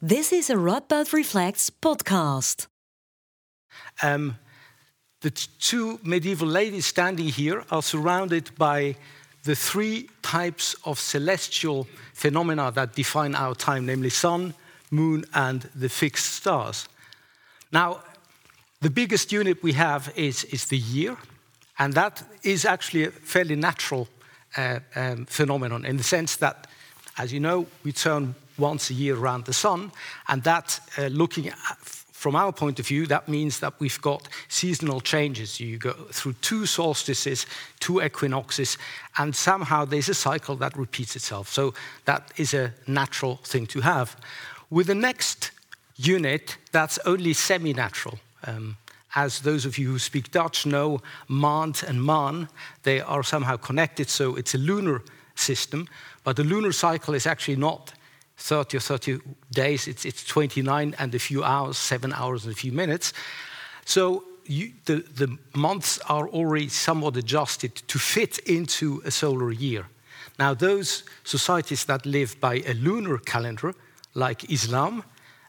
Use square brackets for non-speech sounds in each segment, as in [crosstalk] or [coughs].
This is a Radboud Reflects podcast. Um, the two medieval ladies standing here are surrounded by the three types of celestial phenomena that define our time, namely sun, moon, and the fixed stars. Now, the biggest unit we have is, is the year, and that is actually a fairly natural uh, um, phenomenon in the sense that, as you know, we turn once a year around the sun. And that, uh, looking at, from our point of view, that means that we've got seasonal changes. You go through two solstices, two equinoxes, and somehow there's a cycle that repeats itself. So that is a natural thing to have. With the next unit, that's only semi natural. Um, as those of you who speak Dutch know, maand and maan, they are somehow connected, so it's a lunar system. But the lunar cycle is actually not 30 or 30 days, it's, it's 29 and a few hours, seven hours and a few minutes. So you, the, the months are already somewhat adjusted to fit into a solar year. Now, those societies that live by a lunar calendar, like Islam,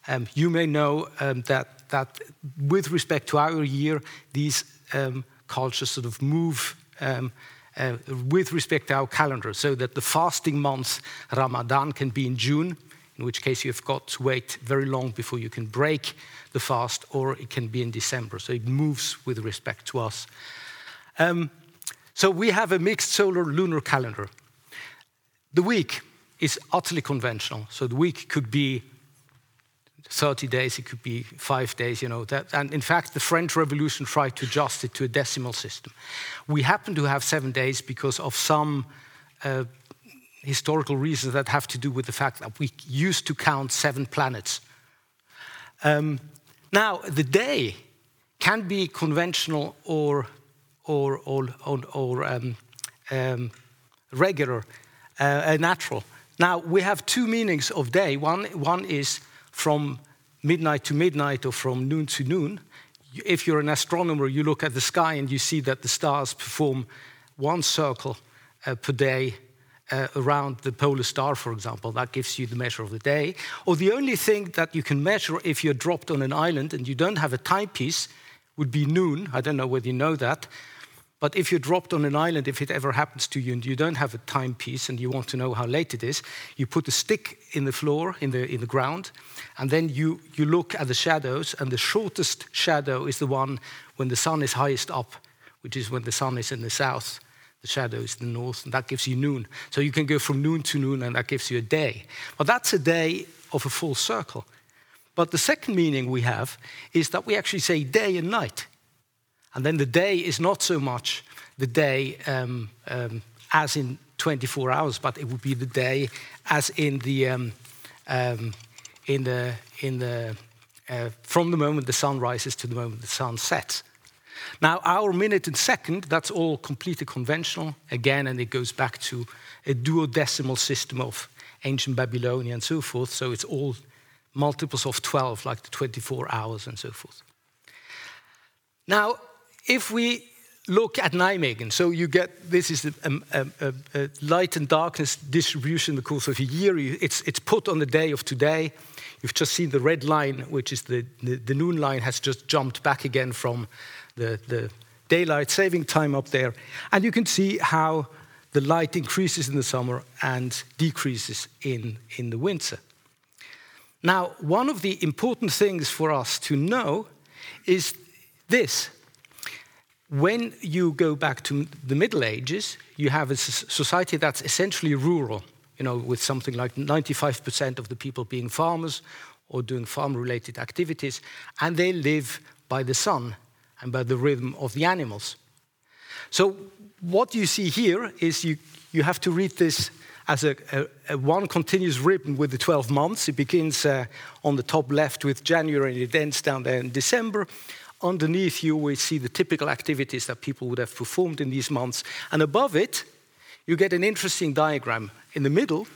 um, you may know um, that, that with respect to our year, these um, cultures sort of move um, uh, with respect to our calendar, so that the fasting month Ramadan can be in June, in which case you have got to wait very long before you can break the fast, or it can be in December. So it moves with respect to us. Um, so we have a mixed solar lunar calendar. The week is utterly conventional. So the week could be 30 days, it could be five days, you know. That, and in fact, the French Revolution tried to adjust it to a decimal system. We happen to have seven days because of some uh, historical reasons that have to do with the fact that we used to count seven planets. Um, now, the day can be conventional or, or, or, or, or um, um, regular, uh, natural. Now, we have two meanings of day. One, one is from midnight to midnight or from noon to noon. If you're an astronomer, you look at the sky and you see that the stars perform one circle uh, per day uh, around the polar star, for example. That gives you the measure of the day. Or the only thing that you can measure if you're dropped on an island and you don't have a timepiece would be noon. I don't know whether you know that. But if you're dropped on an island, if it ever happens to you and you don't have a timepiece and you want to know how late it is, you put a stick in the floor, in the, in the ground, and then you, you look at the shadows, and the shortest shadow is the one when the sun is highest up, which is when the sun is in the south. The shadow is in the north, and that gives you noon. So you can go from noon to noon, and that gives you a day. But that's a day of a full circle. But the second meaning we have is that we actually say day and night. And then the day is not so much the day um, um, as in 24 hours, but it would be the day as in the, um, um in the, in the uh, from the moment the sun rises to the moment the sun sets. Now, our minute and second, that's all completely conventional again, and it goes back to a duodecimal system of ancient Babylonia and so forth. So it's all multiples of 12, like the 24 hours and so forth. Now, if we look at Nijmegen, so you get this is a, a, a, a, light and darkness distribution in the course of a year. It's, it's put on the day of today. You've just seen the red line, which is the, the, the noon line, has just jumped back again from the, the daylight saving time up there. And you can see how the light increases in the summer and decreases in, in the winter. Now, one of the important things for us to know is this when you go back to the Middle Ages, you have a society that's essentially rural, you know, with something like 95% of the people being farmers or doing farm related activities, and they live by the sun and by the rhythm of the animals. So, what you see here is you, you have to read this as a, a, a one continuous ribbon with the 12 months. It begins uh, on the top left with January and it ends down there in December. Underneath, you always see the typical activities that people would have performed in these months. And above it, you get an interesting diagram. In the middle,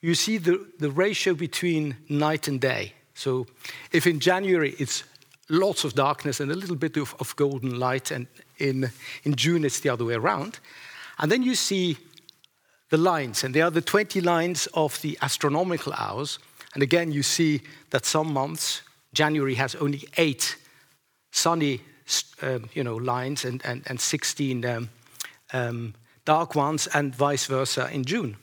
you see the, the ratio between night and day. So, if in January it's lots of darkness and a little bit of, of golden light, and in, in June it's the other way around. And then you see the lines, and they are the 20 lines of the astronomical hours, And again, you see that some months, January has only eight sunny um, you know, lines and, and, and 16 um, um, dark ones, and vice versa in June.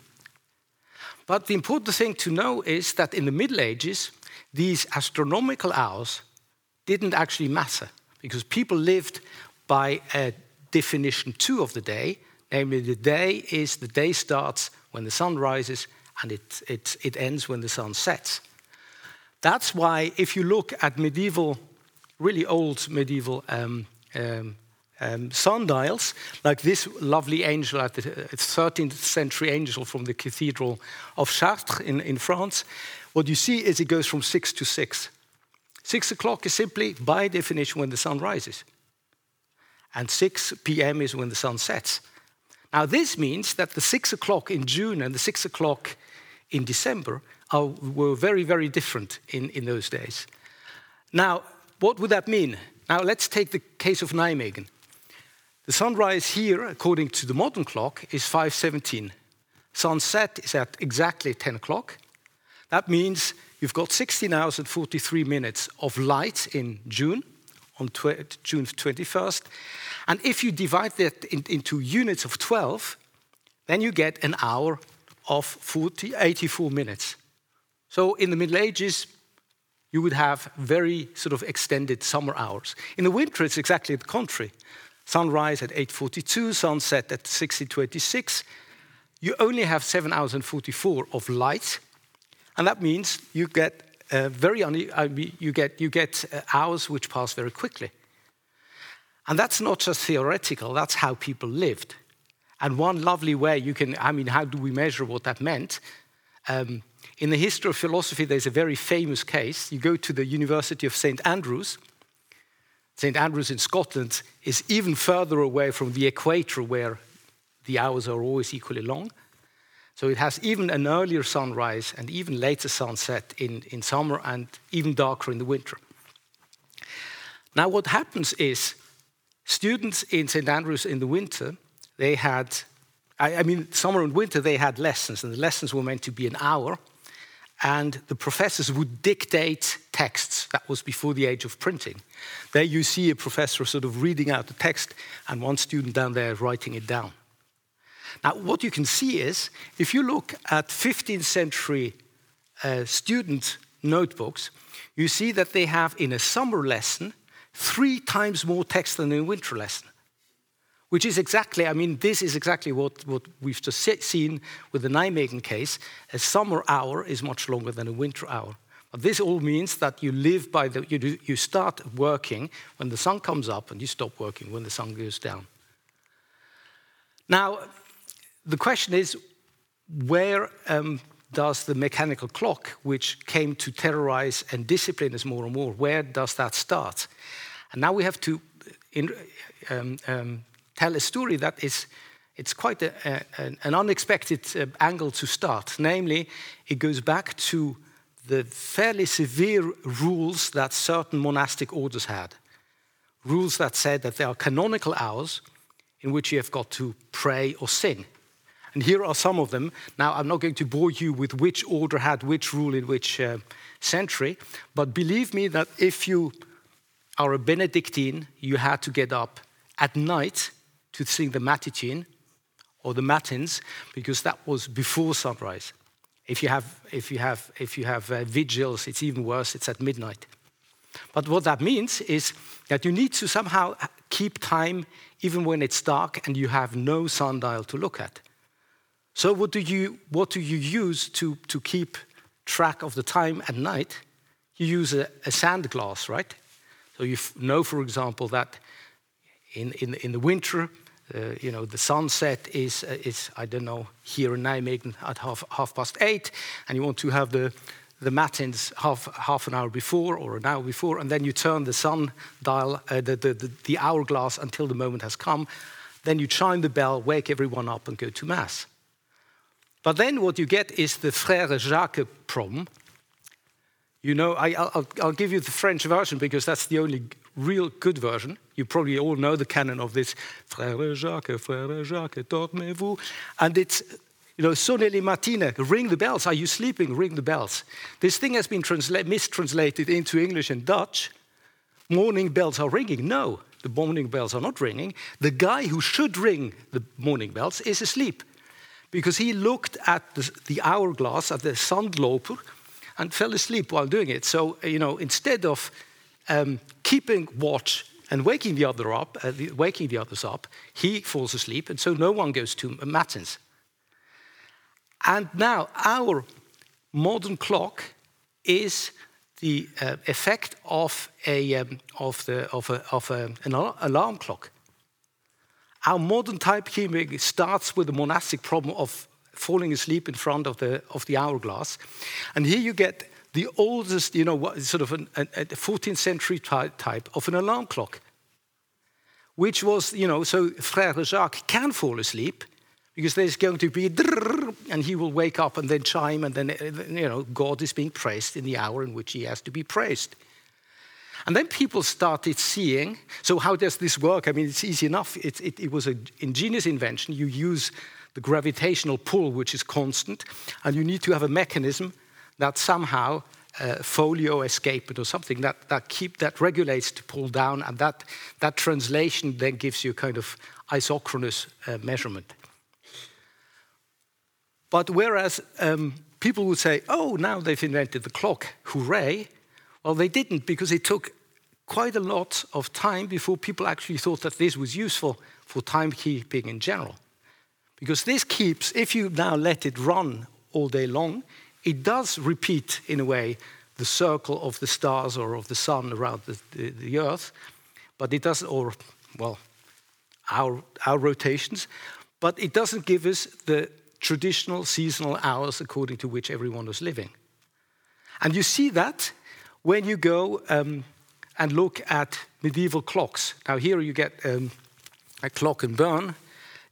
But the important thing to know is that in the Middle Ages, these astronomical hours didn't actually matter because people lived by a definition two of the day, namely, the day is the day starts when the sun rises and it, it, it ends when the sun sets. That's why, if you look at medieval, really old medieval um, um, um, sundials, like this lovely angel at the 13th century angel from the Cathedral of Chartres in, in France, what you see is it goes from 6 to 6. 6 o'clock is simply, by definition, when the sun rises. And 6 p.m. is when the sun sets. Now, this means that the 6 o'clock in June and the 6 o'clock in December are, were very, very different in, in those days. Now, what would that mean? Now, let's take the case of Nijmegen. The sunrise here, according to the modern clock, is 5.17. Sunset is at exactly 10 o'clock. That means you've got 16 hours and 43 minutes of light in June, on June 21st. And if you divide that in, into units of 12, then you get an hour of 40, 84 minutes. So in the Middle Ages, you would have very sort of extended summer hours. In the winter, it's exactly the contrary sunrise at 8.42, sunset at 16.26. You only have 7 hours and 44 of light, and that means you get uh, very you get you get uh, hours which pass very quickly. And that's not just theoretical, that's how people lived. And one lovely way you can, I mean, how do we measure what that meant? Um, in the history of philosophy, there's a very famous case. You go to the University of St. Andrews, St. Andrews in Scotland is even further away from the equator where the hours are always equally long. So it has even an earlier sunrise and even later sunset in, in summer and even darker in the winter. Now, what happens is students in St. Andrews in the winter, they had, I, I mean, summer and winter, they had lessons, and the lessons were meant to be an hour and the professors would dictate texts. That was before the age of printing. There you see a professor sort of reading out the text, and one student down there writing it down. Now, what you can see is if you look at 15th century uh, student notebooks, you see that they have in a summer lesson three times more text than in a winter lesson which is exactly, I mean, this is exactly what, what we've just seen with the Nijmegen case. A summer hour is much longer than a winter hour. But this all means that you live by the, you, do, you start working when the sun comes up and you stop working when the sun goes down. Now, the question is where um, does the mechanical clock, which came to terrorize and discipline us more and more, where does that start? And now we have to in, um, um, tell a story that is it's quite a, a, an unexpected uh, angle to start. Namely, it goes back to the fairly severe rules that certain monastic orders had. Rules that said that there are canonical hours in which you have got to pray or sing. And here are some of them. Now, I'm not going to bore you with which order had which rule in which uh, century, but believe me that if you are a Benedictine, you had to get up at night to sing the Mattitine or the Matins because that was before sunrise. If you have, if you have, if you have uh, vigils, it's even worse, it's at midnight. But what that means is that you need to somehow keep time even when it's dark and you have no sundial to look at. So, what do you, what do you use to, to keep track of the time at night? You use a, a sand glass, right? So, you know, for example, that in, in, in the winter, uh, you know, the sunset is, uh, is, I don't know, here in Nijmegen at half, half past eight, and you want to have the, the matins half, half an hour before or an hour before, and then you turn the sun dial, uh, the, the, the, the hourglass until the moment has come. Then you chime the bell, wake everyone up, and go to Mass. But then what you get is the Frère Jacques problem. You know, I, will give you the French version because that's the only real good version. You probably all know the canon of this Frère Jacques, Frère Jacques, dormez-vous. And it's You know, sonnez les matines, ring the bells. Are you sleeping? Ring the bells. This thing has been mistranslated into English and Dutch. Morning bells are ringing. No, the morning bells are not ringing. The guy who should ring the morning bells is asleep because he looked at the, the hourglass, at the sandloper, and fell asleep while doing it. So, you know, instead of um, keeping watch and waking the other up, uh, waking the others up, he falls asleep, and so no one goes to matins. And now our modern clock is the uh, effect of, a, um, of, the, of, a, of a, an alarm clock. Our modern timekeeping starts with the monastic problem of falling asleep in front of the, of the hourglass. And here you get the oldest, you know, sort of an, a, a 14th century type of an alarm clock, which was, you know, so Frère Jacques can fall asleep because there's going to be and he will wake up and then chime and then, you know, God is being praised in the hour in which he has to be praised. And then people started seeing, so how does this work? I mean, it's easy enough. It, it, it was an ingenious invention. You use the gravitational pull, which is constant, and you need to have a mechanism that somehow uh, foliot escapement or something that, that keep that regulates to pull down, and that, that translation then gives you kind of isochronous uh, measurement. But whereas um, people would say, oh, now they've invented the clock, hooray, well, they didn't because it took quite a lot of time before people actually thought that this was useful for timekeeping in general. Because this keeps, if you now let it run all day long, it does repeat, in a way, the circle of the stars or of the sun around the, the, the earth, but it doesn't, or, well, our, our rotations, but it doesn't give us the traditional seasonal hours according to which everyone was living. And you see that when you go um, and look at medieval clocks. Now, here you get um, a clock in Bern,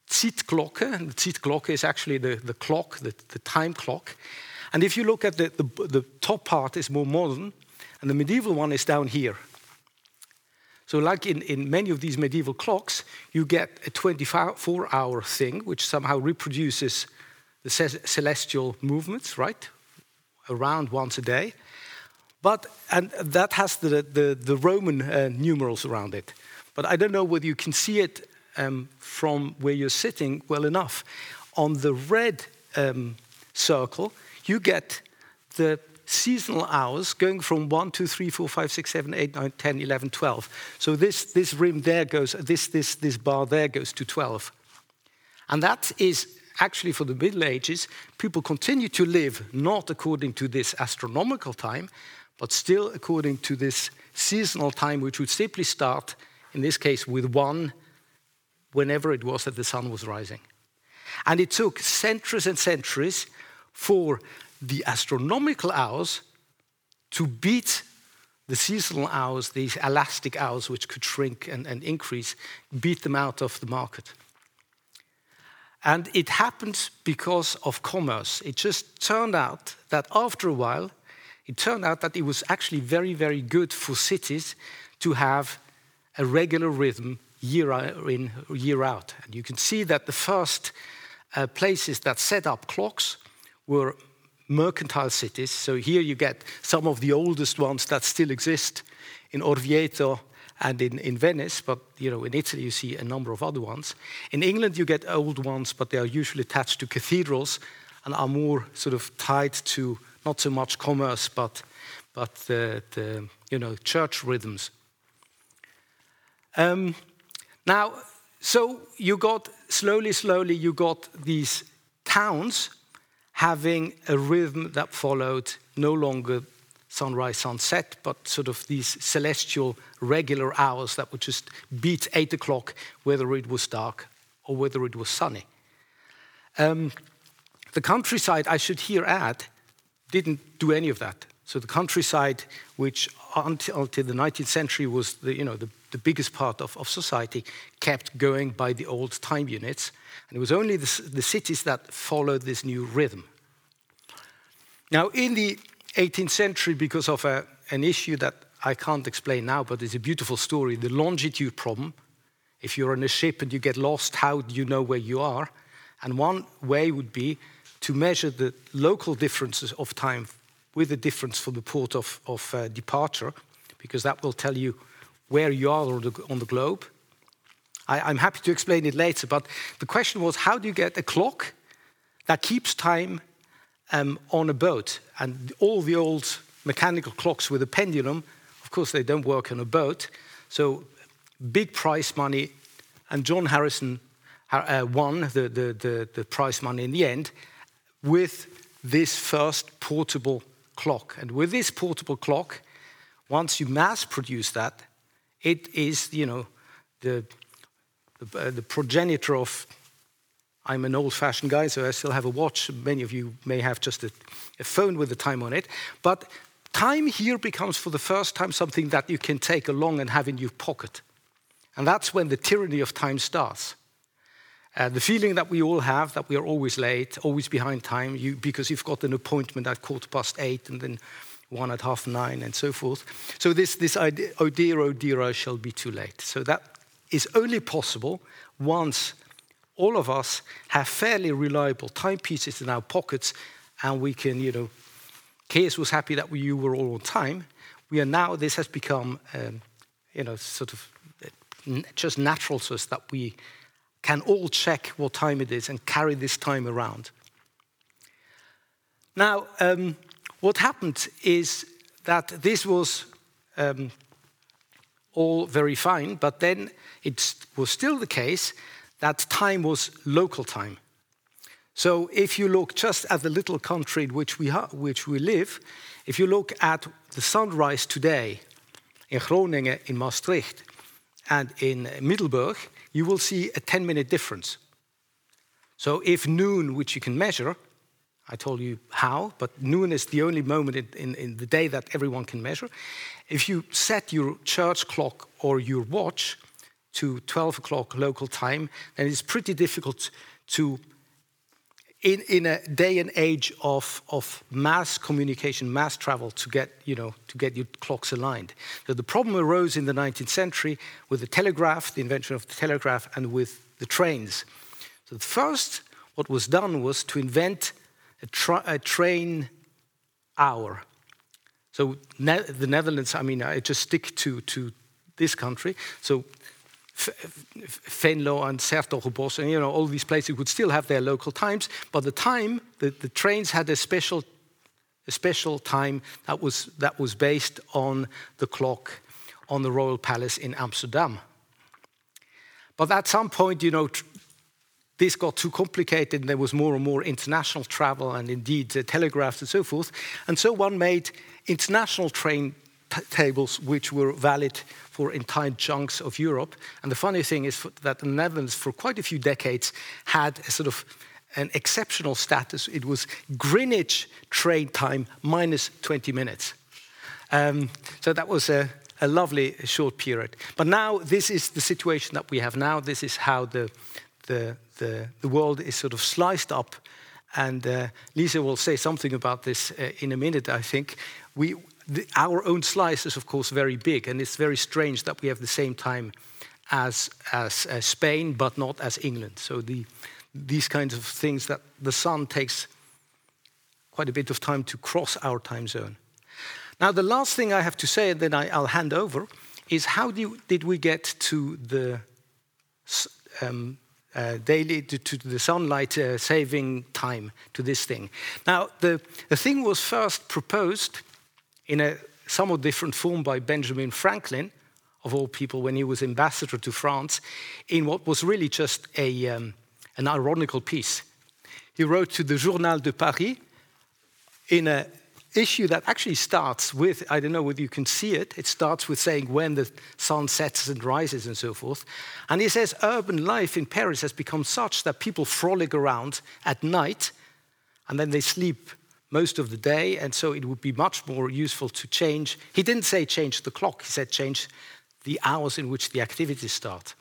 Zeitglocke. And the Zeitglocke is actually the, the clock, the, the time clock. And if you look at the, the, the top part is more modern, and the medieval one is down here. So, like in, in many of these medieval clocks, you get a 24 hour thing which somehow reproduces the celestial movements, right? Around once a day. But, and that has the, the, the Roman uh, numerals around it. But I don't know whether you can see it um, from where you're sitting well enough. On the red um, circle, you get the seasonal hours going from 1, 2, 3, 4, 5, 6, 7, 8, 9, 10, 11, 12. So this, this rim there goes, this, this, this bar there goes to 12. And that is actually for the Middle Ages, people continue to live not according to this astronomical time, but still according to this seasonal time, which would simply start, in this case, with one whenever it was that the sun was rising. And it took centuries and centuries for the astronomical hours to beat the seasonal hours, these elastic hours which could shrink and, and increase, beat them out of the market. And it happened because of commerce. It just turned out that after a while, it turned out that it was actually very, very good for cities to have a regular rhythm year in, year out. And you can see that the first uh, places that set up clocks were mercantile cities. So here you get some of the oldest ones that still exist in Orvieto and in, in Venice, but you know, in Italy you see a number of other ones. In England you get old ones, but they are usually attached to cathedrals and are more sort of tied to not so much commerce, but, but the, the you know, church rhythms. Um, now, so you got slowly, slowly, you got these towns having a rhythm that followed no longer sunrise, sunset, but sort of these celestial regular hours that would just beat eight o'clock, whether it was dark or whether it was sunny. Um, the countryside, I should here add, didn't do any of that. So the countryside, which until, until the 19th century was the, you know, the, the biggest part of, of society, kept going by the old time units. And it was only the, the cities that followed this new rhythm. Now, in the 18th century, because of a, an issue that I can't explain now, but it's a beautiful story the longitude problem. If you're on a ship and you get lost, how do you know where you are? And one way would be to measure the local differences of time with the difference from the port of, of uh, departure, because that will tell you where you are on the, on the globe. I, am happy to explain it later, but the question was how do you get a clock that keeps time um, on a boat? And all the old mechanical clocks with a pendulum, of course, they don't work on a boat. So, big prize money, and John Harrison uh, won the, the, the, the prize money in the end with this first portable clock. And with this portable clock, once you mass produce that, it is, you know, the, the, uh, the progenitor of. I'm an old fashioned guy, so I still have a watch. Many of you may have just a, a phone with the time on it. But time here becomes for the first time something that you can take along and have in your pocket. And that's when the tyranny of time starts. Uh, the feeling that we all have that we are always late, always behind time, you, because you've got an appointment at quarter past eight and then one at half nine and so forth. So this, this idea, oh dear, oh dear, I shall be too late. So that is only possible once all of us have fairly reliable timepieces in our pockets and we can, you know, Kees was happy that we, you were all on time. We are now, this has become, um, you know, sort of uh, just natural to us that we can all check what time it is and carry this time around. Now, um, what happened is that this was um, all very fine, but then it was still the case that time was local time. So if you look just at the little country in which we, which we live, if you look at the sunrise today in Groningen, in Maastricht, and in Middelburg, you will see a 10 minute difference. So if noon, which you can measure, I told you how, but noon is the only moment in, in, in, the day that everyone can measure. If you set your church clock or your watch to 12 o'clock local time, then it's pretty difficult to, in, in a day and age of, of mass communication, mass travel, to get, you know, to get your clocks aligned. So the problem arose in the 19th century with the telegraph, the invention of the telegraph, and with the trains. So first, what was done was to invent a, tra a train hour. So ne the Netherlands, I mean, I just stick to, to this country. So Venlo and 's-Hertogenbosch and you know all these places would still have their local times, but the time the, the trains had a special a special time that was that was based on the clock on the royal palace in Amsterdam. But at some point, you know, this got too complicated and there was more and more international travel and indeed uh, telegraphs and so forth. And so one made international train tables which were valid for entire chunks of Europe. And the funny thing is that the Netherlands, for quite a few decades, had a sort of an exceptional status. It was Greenwich train time minus 20 minutes. Um, so that was a, a lovely short period. But now this is the situation that we have now. This is how the, the, the, the world is sort of sliced up. And uh, Lisa will say something about this uh, in a minute, I think. We, the, our own slice is, of course, very big, and it's very strange that we have the same time as, as, Spain, but not as England. So the, these kinds of things that the sun takes quite a bit of time to cross our time zone. Now, the last thing I have to say, and then I, will hand over, is how do, did we get to the um, uh, daily to, to, the sunlight uh, saving time to this thing. Now, the, the thing was first proposed in a somewhat different form by Benjamin Franklin, of all people, when he was ambassador to France, in what was really just a, um, an ironical piece. He wrote to the Journal de Paris in an issue that actually starts with I don't know whether you can see it, it starts with saying when the sun sets and rises and so forth. And he says urban life in Paris has become such that people frolic around at night and then they sleep most of the day, and so it would be much more useful to change. He didn't say change the clock, he said change the hours in which the activities start.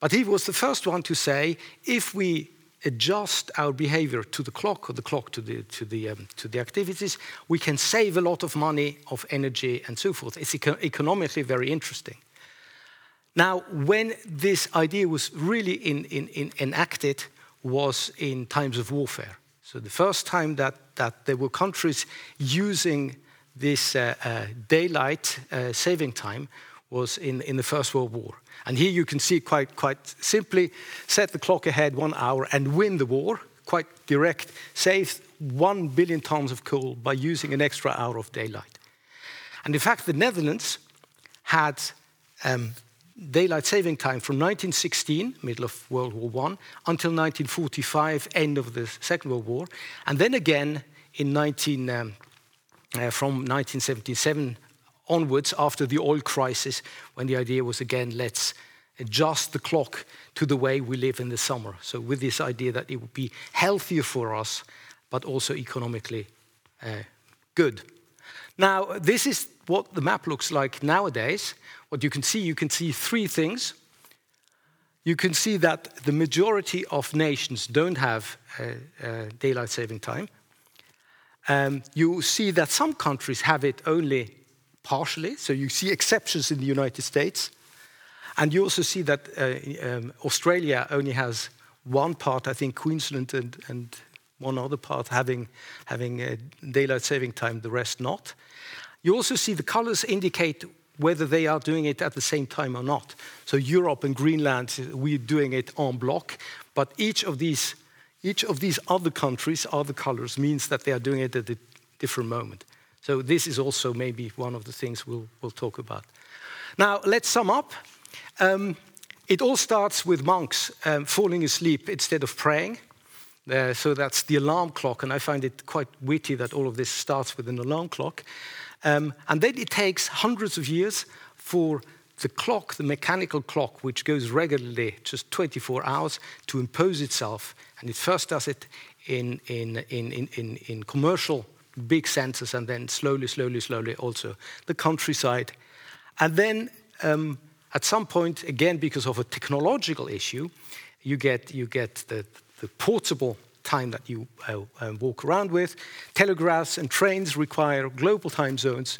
But he was the first one to say if we adjust our behavior to the clock or the clock to the, to the, um, to the activities, we can save a lot of money, of energy, and so forth. It's eco economically very interesting. Now, when this idea was really in, in, in enacted was in times of warfare. So the first time that, that there were countries using this uh, uh, daylight uh, saving time was in, in the First World War. And here you can see quite, quite simply set the clock ahead one hour and win the war, quite direct, save one billion tons of coal by using an extra hour of daylight. And in fact, the Netherlands had um, daylight saving time from 1916, middle of World War I, until 1945, end of the Second World War, and then again in 19, um, uh, from 1977 onwards after the oil crisis, when the idea was again, let's adjust the clock to the way we live in the summer. So, with this idea that it would be healthier for us, but also economically uh, good. Now, this is what the map looks like nowadays. What you can see, you can see three things. You can see that the majority of nations don't have uh, uh, daylight saving time. Um, you see that some countries have it only partially, so you see exceptions in the United States. And you also see that uh, um, Australia only has one part, I think Queensland and, and one other part having, having daylight saving time, the rest not. You also see the colors indicate whether they are doing it at the same time or not. So Europe and Greenland, we're doing it en bloc, but each of these, each of these other countries, other colors, means that they are doing it at a different moment. So this is also maybe one of the things we'll, we'll talk about. Now, let's sum up. Um, it all starts with monks um, falling asleep instead of praying. Uh, so that's the alarm clock, and I find it quite witty that all of this starts with an alarm clock. Um, and then it takes hundreds of years for the clock, the mechanical clock, which goes regularly, just 24 hours, to impose itself. And it first does it in, in, in, in, in commercial big centers, and then slowly, slowly, slowly also the countryside. And then um, at some point, again, because of a technological issue, you get, you get the, the portable time that you uh, uh, walk around with. Telegraphs and trains require global time zones,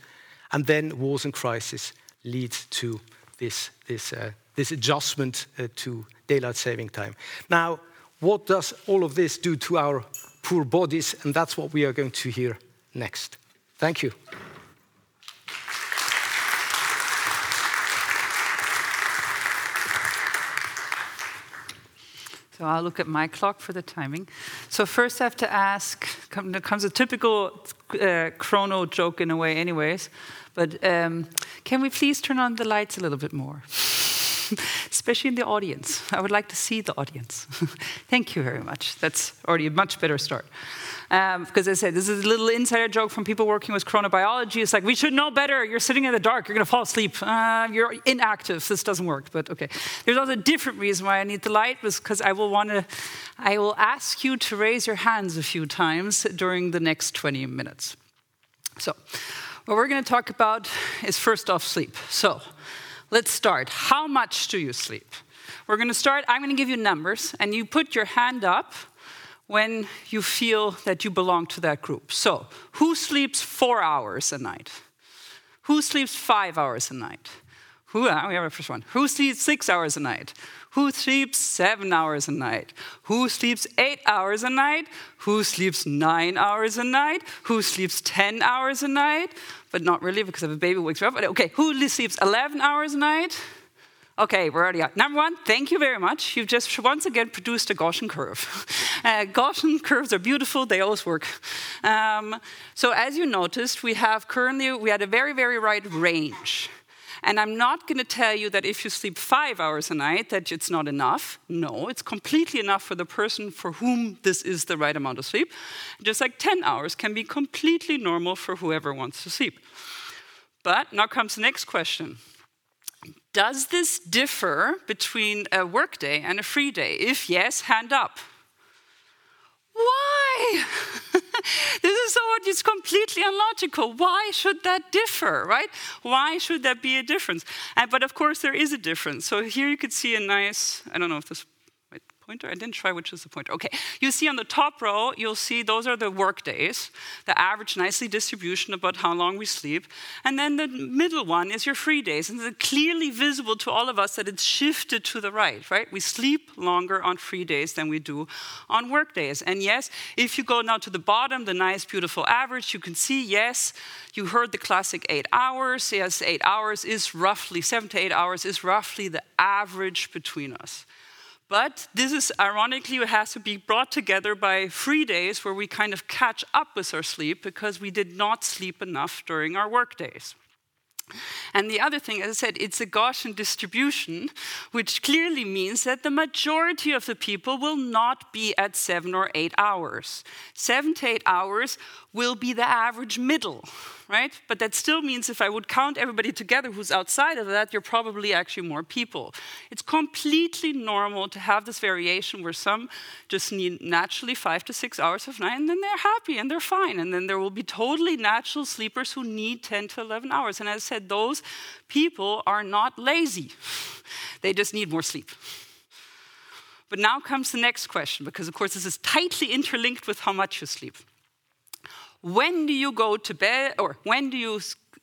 and then wars and crises lead to this, this, uh, this adjustment uh, to daylight saving time. Now, what does all of this do to our poor bodies? And that's what we are going to hear next. Thank you. So I'll look at my clock for the timing. So first I have to ask, comes a typical uh, chrono joke in a way anyways, but um, can we please turn on the lights a little bit more? [laughs] Especially in the audience. I would like to see the audience. [laughs] Thank you very much. That's already a much better start. Um, because I said, this is a little insider joke from people working with chronobiology. It's like, we should know better. You're sitting in the dark. You're going to fall asleep. Uh, you're inactive. This doesn't work. But okay. There's also a different reason why I need the light was because I will want to, I will ask you to raise your hands a few times during the next 20 minutes. So, what we're going to talk about is first off sleep. So, let's start. How much do you sleep? We're going to start, I'm going to give you numbers, and you put your hand up when you feel that you belong to that group. So, who sleeps four hours a night? Who sleeps five hours a night? Who, uh, we have a first one. Who sleeps six hours a night? Who sleeps seven hours a night? Who sleeps eight hours a night? Who sleeps nine hours a night? Who sleeps 10 hours a night? But not really because if a baby wakes up. Okay, who sleeps 11 hours a night? Okay, we're already out. Number one, thank you very much. You've just once again produced a Gaussian curve. [laughs] Uh, Gaussian curves are beautiful, they always work. Um, so as you noticed, we have currently, we had a very, very wide range. And I'm not going to tell you that if you sleep five hours a night, that it's not enough. No, it's completely enough for the person for whom this is the right amount of sleep. Just like 10 hours can be completely normal for whoever wants to sleep. But now comes the next question does this differ between a workday and a free day? If yes, hand up. Why? [laughs] this is so it's completely illogical. Why should that differ, right? Why should that be a difference? And, but of course, there is a difference. So here you could see a nice, I don't know if this pointer? I didn't try which is the pointer. Okay, you see on the top row, you'll see those are the work days, the average nicely distribution about how long we sleep. And then the middle one is your free days. And it's clearly visible to all of us that it's shifted to the right, right? We sleep longer on free days than we do on work days. And yes, if you go now to the bottom, the nice, beautiful average, you can see, yes, you heard the classic eight hours. Yes, eight hours is roughly, seven to eight hours is roughly the average between us. But this is ironically, has to be brought together by free days where we kind of catch up with our sleep because we did not sleep enough during our work days. And the other thing, as I said, it's a Gaussian distribution, which clearly means that the majority of the people will not be at seven or eight hours. Seven to eight hours will be the average middle, right? But that still means if I would count everybody together who's outside of that, you're probably actually more people. It's completely normal to have this variation where some just need naturally five to six hours of night and then they're happy and they're fine. And then there will be totally natural sleepers who need 10 to 11 hours. And as I said, those people are not lazy, [laughs] they just need more sleep. But now comes the next question, because of course this is tightly interlinked with how much you sleep when do you go to bed or when do you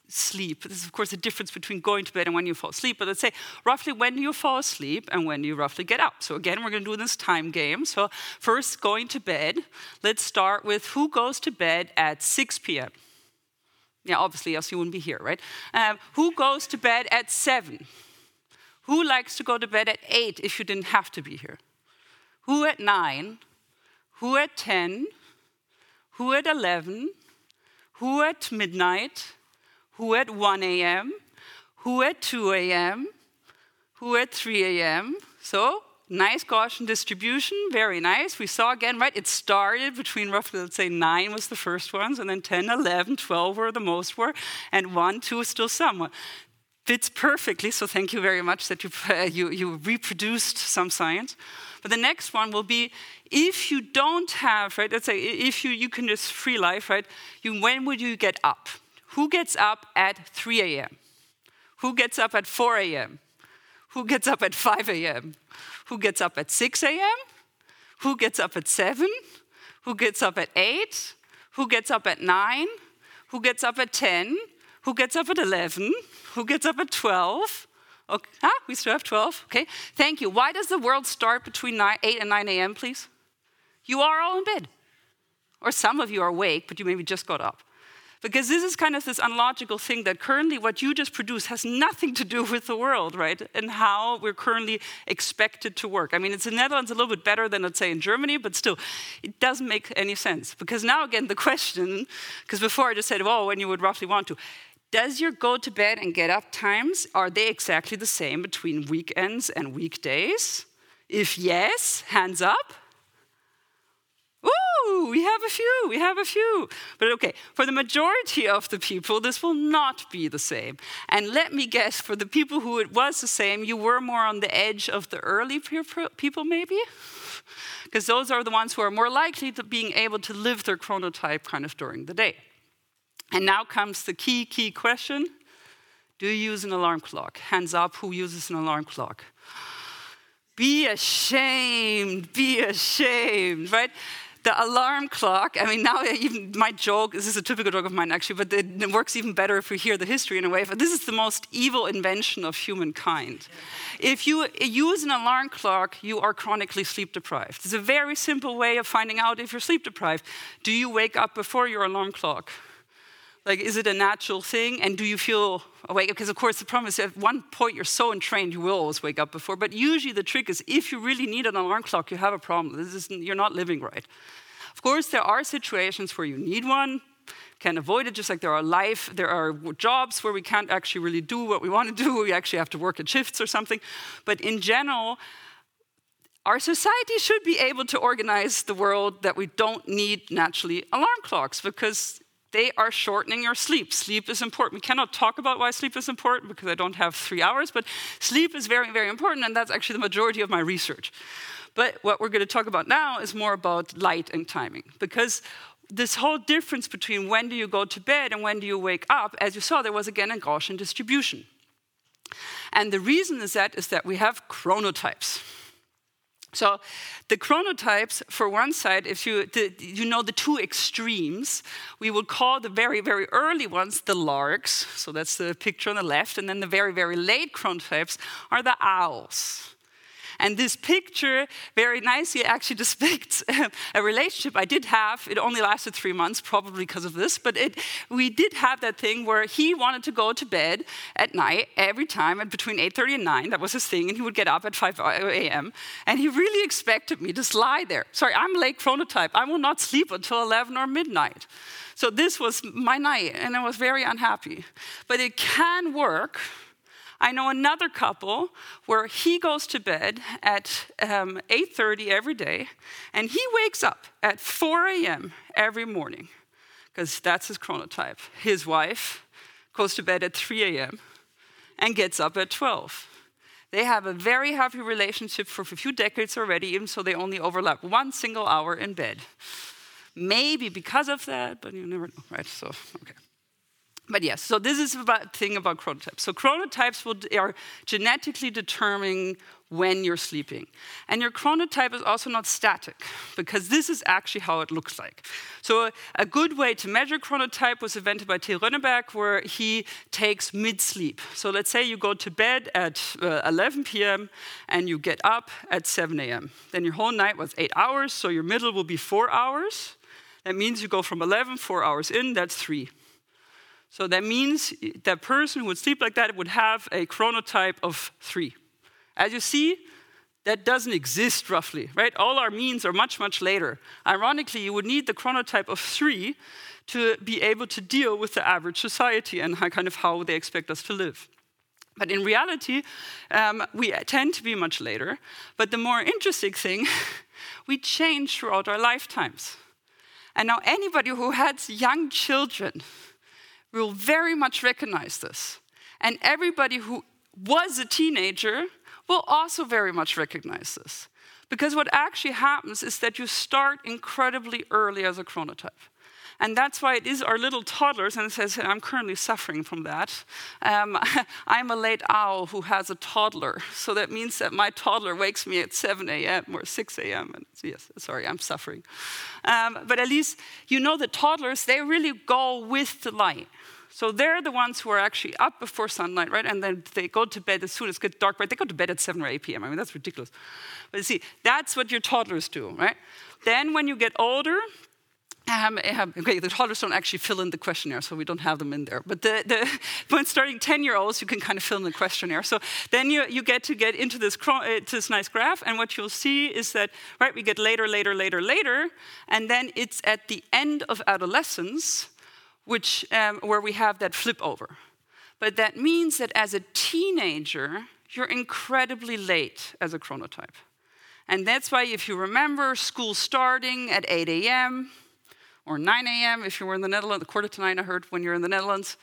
sleep? This is, of course, the difference between going to bed and when you fall asleep. But let's say roughly when do you fall asleep and when do you roughly get up? So, again, we're going to do this time game. So, first, going to bed. Let's start with who goes to bed at 6 p.m. Yeah, obviously, else you wouldn't be here, right? Um, who goes to bed at 7? Who likes to go to bed at 8 if you didn't have to be here? Who at 9? Who at 10? Who at 11, who at midnight, who at 1 a.m., who at 2 a.m., who at 3 a.m. So, nice Gaussian distribution, very nice. We saw again, right, it started between roughly, let's say, 9 was the first ones, and then 10, 11, 12 were the most were, and 1, 2 still somewhat. Fits perfectly, so thank you very much that you, [laughs] uh, you, you reproduced some science. But the next one will be if you don't have, right, let's say if you, you can just free life, right, you, when would you get up? Who gets up at 3 a.m.? Who gets up at 4 a.m.? Who gets up at 5 a.m.? Who gets up at 6 a.m.? Who gets up at 7? Who gets up at 8? Who gets up at 9? Who gets up at 10? Who gets up at 11? Who gets up at 12? Okay. Ah, we still have 12. Okay. Thank you. Why does the world start between 9, 8 and 9 a.m., please? You are all in bed. Or some of you are awake, but you maybe just got up. Because this is kind of this unlogical thing that currently what you just produce has nothing to do [laughs] with the world, right? And how we're currently expected to work. I mean, it's in the Netherlands a little bit better than, let's say, in Germany, but still, it doesn't make any sense. Because now, again, the question, because before I just said, well, when you would roughly want to, does your go to bed and get up times, are they exactly the same between weekends and weekdays? If yes, hands up. Ooh, we have a few, we have a few. But okay, for the majority of the people, this will not be the same. And let me guess, for the people who it was the same, you were more on the edge of the early people, maybe? [laughs] Because those are the ones who are more likely to being able to live their chronotype kind of during the day. And now comes the key, key question Do you use an alarm clock? Hands up, who uses an alarm clock? Be ashamed, be ashamed, right? The alarm clock, I mean, now even my joke, this is a typical joke of mine actually, but it works even better if we hear the history in a way. But this is the most evil invention of humankind. If you use an alarm clock, you are chronically sleep deprived. It's a very simple way of finding out if you're sleep deprived. Do you wake up before your alarm clock? Like, is it a natural thing? And do you feel awake? Because, of course, the problem is at one point you're so entrained, you will always wake up before. But usually the trick is if you really need an alarm clock, you have a problem. This is, you're not living right. Of course, there are situations where you need one, can avoid it, just like there are life, there are jobs where we can't actually really do what we want to do. We actually have to work at shifts or something. But in general, our society should be able to organize the world that we don't need naturally alarm clocks because they are shortening your sleep. Sleep is important. We cannot talk about why sleep is important because I don't have three hours, but sleep is very, very important, and that's actually the majority of my research. But what we're going to talk about now is more about light and timing because this whole difference between when do you go to bed and when do you wake up, as you saw, there was again a Gaussian distribution. And the reason is that is that we have chronotypes. So the chronotypes, for one side, if you, the, you know the two extremes, we would call the very, very early ones the larks. So that's the picture on the left. And then the very, very late chronotypes are the owls. And this picture very nicely actually [laughs] depicts a relationship I did have. It only lasted three months, probably because of this, but it, we did have that thing where he wanted to go to bed at night every time at between 8.30 and 9. That was his thing, and he would get up at 5 a.m. And he really expected me to lie there. Sorry, I'm late chronotype. I will not sleep until 11 or midnight. So this was my night, and I was very unhappy. But it can work I know another couple where he goes to bed at um, 8:30 every day, and he wakes up at 4 a.m. every morning, because that's his chronotype. His wife goes to bed at 3 a.m. and gets up at 12. They have a very happy relationship for a few decades already, even so they only overlap one single hour in bed. Maybe because of that, but you never know, right? So, okay. But yes, so this is the thing about chronotypes. So chronotypes will, are genetically determining when you're sleeping. And your chronotype is also not static, because this is actually how it looks like. So a good way to measure chronotype was invented by Till Roenneberg, where he takes mid-sleep. So let's say you go to bed at uh, 11 p.m. and you get up at 7 a.m. Then your whole night was eight hours, so your middle will be four hours. That means you go from 11, four hours in, that's three. So that means that person who would sleep like that would have a chronotype of three. As you see, that doesn't exist roughly, right? All our means are much, much later. Ironically, you would need the chronotype of three to be able to deal with the average society and how, kind of how they expect us to live. But in reality, um, we tend to be much later. But the more interesting thing, [laughs] we change throughout our lifetimes. And now, anybody who has young children, will very much recognize this. And everybody who was a teenager will also very much recognize this. Because what actually happens is that you start incredibly early as a chronotype. And that's why it is our little toddlers, and it says, I'm currently suffering from that. Um, [laughs] I'm a late owl who has a toddler. So that means that my toddler wakes me at 7 a.m. or 6 a.m. And yes, sorry, I'm suffering. Um, but at least you know that toddlers, they really go with the light. So they're the ones who are actually up before sunlight, right? And then they go to bed as soon as it gets dark, right? They go to bed at 7 or 8 p.m. I mean, that's ridiculous. But you see, that's what your toddlers do, right? Then when you get older, um, okay, the toddlers don't actually fill in the questionnaire, so we don't have them in there. But the, the, [laughs] when starting 10 year olds, you can kind of fill in the questionnaire. So then you, you get to get into this, uh, this nice graph, and what you'll see is that, right, we get later, later, later, later, and then it's at the end of adolescence which, um, where we have that flip over. But that means that as a teenager, you're incredibly late as a chronotype. And that's why, if you remember school starting at 8 a.m. or 9 a.m., if you were in the Netherlands, quarter to nine, I heard when you're in the Netherlands,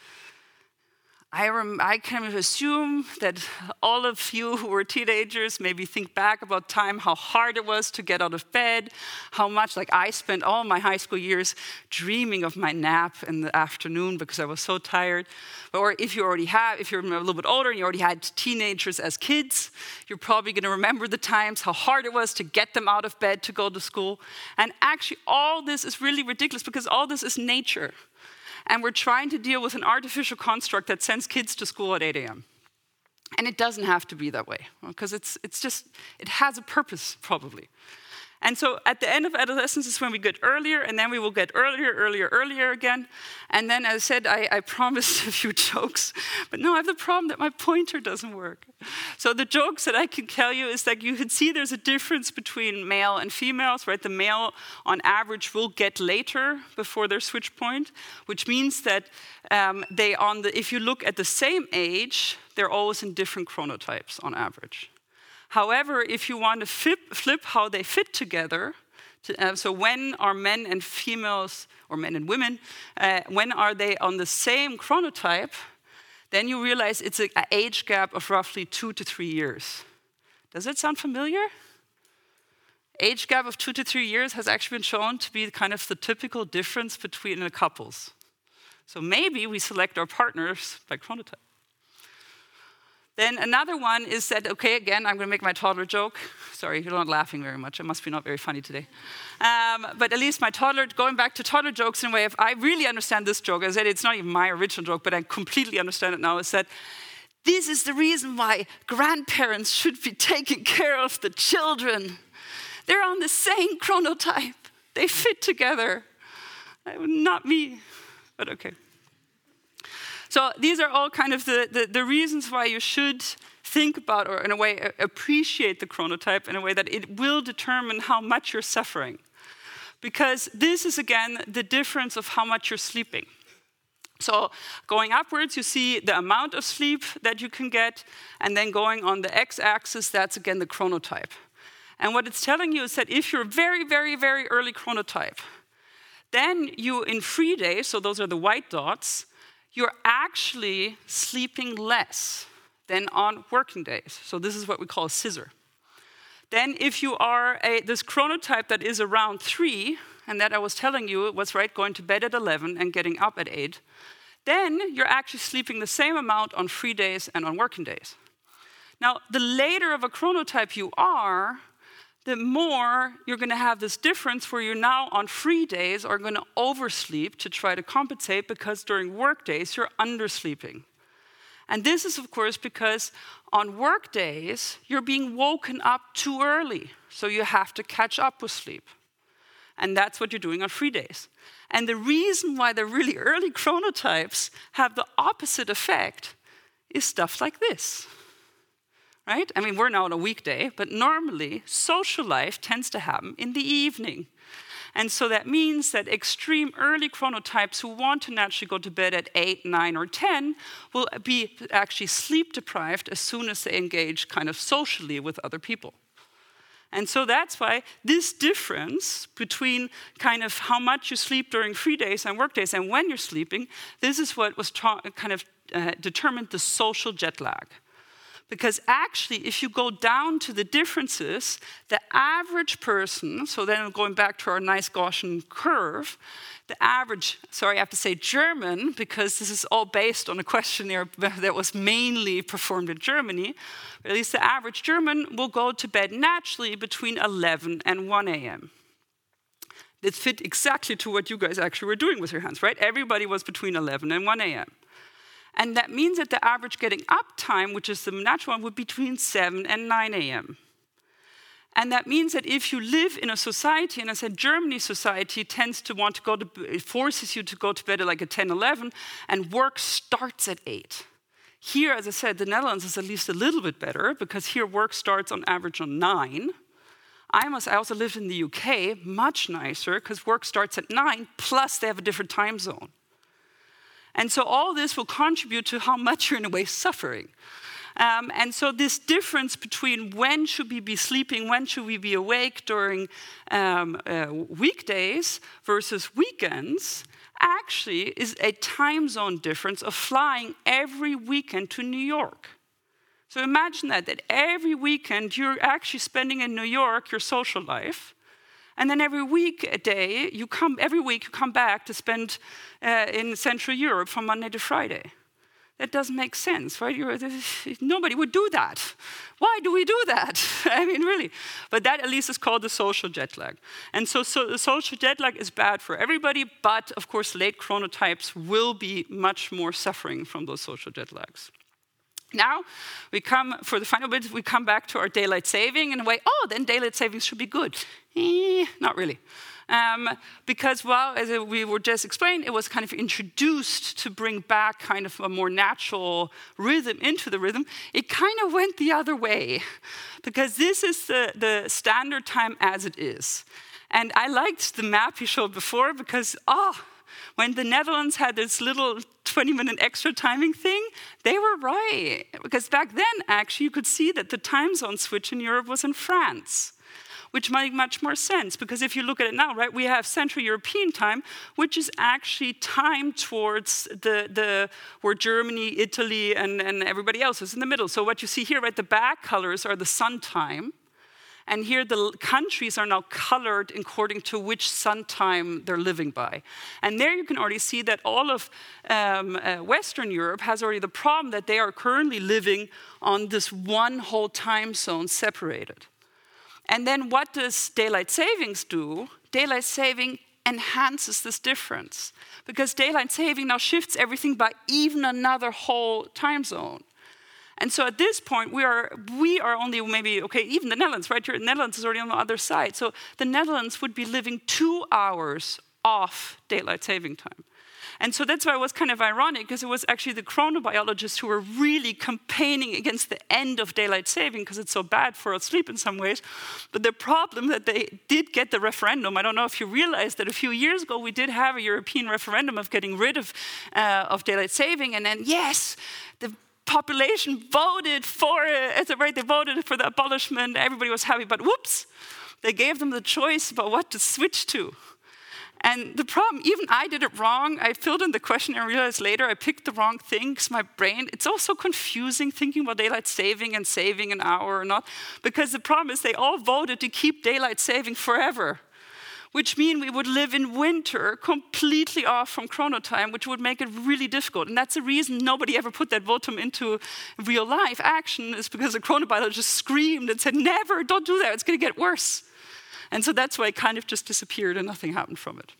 I, rem- I of assume that all of you who were teenagers maybe think back about time, how hard it was to get out of bed, how much, like I spent all my high school years dreaming of my nap in the afternoon because I was so tired. Or if you already have, if you're a little bit older and you already had teenagers as kids, you're probably going to remember the times, how hard it was to get them out of bed to go to school. And actually, all this is really ridiculous because all this is nature and we're trying to deal with an artificial construct that sends kids to school at 8 a.m. And it doesn't have to be that way, because it's, it's just, it has a purpose, probably. And so at the end of adolescence is when we get earlier, and then we will get earlier, earlier, earlier again. And then, as I said, I, I promised [laughs] a few jokes, but no, I have the problem that my pointer doesn't work. So the jokes that I can tell you is that you can see there's a difference between male and females, right? The male, on average, will get later before their switch point, which means that um, they, on the, if you look at the same age, they're always in different chronotypes on average. However, if you want to flip, flip how they fit together, to, uh, so when are men and females, or men and women, uh, when are they on the same chronotype, then you realize it's an age gap of roughly two to three years. Does that sound familiar? Age gap of two to three years has actually been shown to be kind of the typical difference between the couples. So maybe we select our partners by chronotype. Then another one is that, okay, again, I'm going to make my toddler joke. Sorry, you're not laughing very much. It must be not very funny today. Um, but at least my toddler, going back to toddler jokes in a way, if I really understand this joke, I said it's not even my original joke, but I completely understand it now, is that this is the reason why grandparents should be taking care of the children. They're on the same chronotype, they fit together. Not me, but okay. So these are all kind of the, the, the, reasons why you should think about, or in a way, appreciate the chronotype in a way that it will determine how much you're suffering. Because this is, again, the difference of how much you're sleeping. So going upwards, you see the amount of sleep that you can get, and then going on the x-axis, that's again the chronotype. And what it's telling you is that if you're very, very, very early chronotype, then you, in free days, so those are the white dots, you're actually sleeping less than on working days. So this is what we call a scissor. Then if you are a, this chronotype that is around three, and that I was telling you was right, going to bed at 11 and getting up at 8, then you're actually sleeping the same amount on free days and on working days. Now, the later of a chronotype you are, the more you're going to have this difference where you're now on free days are going to oversleep to try to compensate because during work days you're undersleeping. And this is, of course, because on work days you're being woken up too early, so you have to catch up with sleep. And that's what you're doing on free days. And the reason why the really early chronotypes have the opposite effect is stuff like this right? I mean, we're now on a weekday, but normally social life tends to happen in the evening. And so that means that extreme early chronotypes who want to naturally go to bed at 8, 9, or 10 will be actually sleep deprived as soon as they engage kind of socially with other people. And so that's why this difference between kind of how much you sleep during free days and work days and when you're sleeping, this is what was kind of uh, determined the social jet lag. Because actually, if you go down to the differences, the average person, so then going back to our nice Gaussian curve, the average, sorry, I have to say German, because this is all based on a questionnaire [laughs] that was mainly performed in Germany, but at least the average German will go to bed naturally between 11 and 1 a.m. It fit exactly to what you guys actually were doing with your hands, right? Everybody was between 11 and 1 a.m. And that means that the average getting up time, which is the natural one, would be between 7 and 9 a.m. And that means that if you live in a society, and I said Germany society tends to want to go to, it forces you to go to bed at like a 10, 11, and work starts at 8. Here, as I said, the Netherlands is at least a little bit better because here work starts on average on 9. I, must, I also lived in the UK, much nicer because work starts at 9, plus they have a different time zone. And so all this will contribute to how much you're in a way suffering. Um, and so this difference between when should we be sleeping, when should we be awake during um, uh, weekdays versus weekends actually is a time zone difference of flying every weekend to New York. So imagine that, that every weekend you're actually spending in New York your social life, and then every week a day, you come, every week you come back to spend uh, in Central Europe from Monday to Friday. That doesn't make sense, right? You're, nobody would do that. Why do we do that? [laughs] I mean, really. But that at least is called the social jet lag. And so, so the social jet lag is bad for everybody, but of course, late chronotypes will be much more suffering from those social jet lags. Now, we come, for the final bit, we come back to our daylight saving in a way, oh, then daylight savings should be good. Eh, not really. Um, because, well, as we were just explained, it was kind of introduced to bring back kind of a more natural rhythm into the rhythm. It kind of went the other way, because this is the, the standard time as it is. And I liked the map you showed before because, oh, when the Netherlands had this little 20 minute extra timing thing, they were right. Because back then, actually, you could see that the time zone switch in Europe was in France which made much more sense because if you look at it now, right, we have Central European time, which is actually time towards the, the where Germany, Italy, and, and everybody else is in the middle. So what you see here, right, the back colors are the sun time. And here the countries are now colored according to which sun time they're living by. And there you can already see that all of um, uh, Western Europe has already the problem that they are currently living on this one whole time zone separated. And then what does daylight savings do? Daylight saving enhances this difference because daylight saving now shifts everything by even another whole time zone. And so at this point, we are, we are only maybe, okay, even the Netherlands, right? The Netherlands is already on the other side. So the Netherlands would be living two hours off daylight saving time. And so that's why it was kind of ironic, because it was actually the chronobiologists who were really campaigning against the end of daylight saving, because it's so bad for our sleep in some ways. But the problem that they did get the referendum, I don't know if you realized that a few years ago we did have a European referendum of getting rid of, uh, of daylight saving, and then yes, the population voted for it. Right, they voted for the abolishment. Everybody was happy, but whoops, they gave them the choice about what to switch to. And the problem, even I did it wrong. I filled in the questionnaire and realized later I picked the wrong thing because my brain, it's also confusing thinking about daylight saving and saving an hour or not. Because the problem is they all voted to keep daylight saving forever which mean we would live in winter completely off from chronotime, which would make it really difficult. And that's the reason nobody ever put that votum into real life action, is because the chronobiologist screamed and said, Never, don't do that, it's going to get worse. And so that's why it kind of just disappeared and nothing happened from it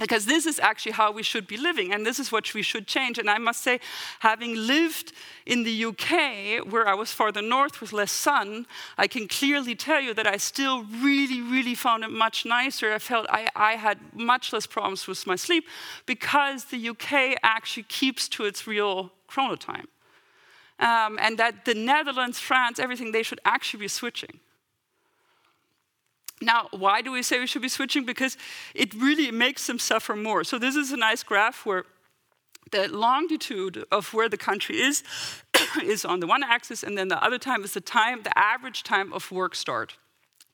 because this is actually how we should be living and this is what we should change. And i must say having lived in the uk where i was farther north with less sun i can clearly tell you that i still really really found it much nicer. I felt i, I had much less problems with my sleep because the uk actually keeps to its real chronotime. Um, and that the netherlands france everything they should actually be switching now, why do we say we should be switching? Because it really makes them suffer more. So, this is a nice graph where the longitude of where the country is [coughs] is on the one axis, and then the other time is the time, the average time of work start.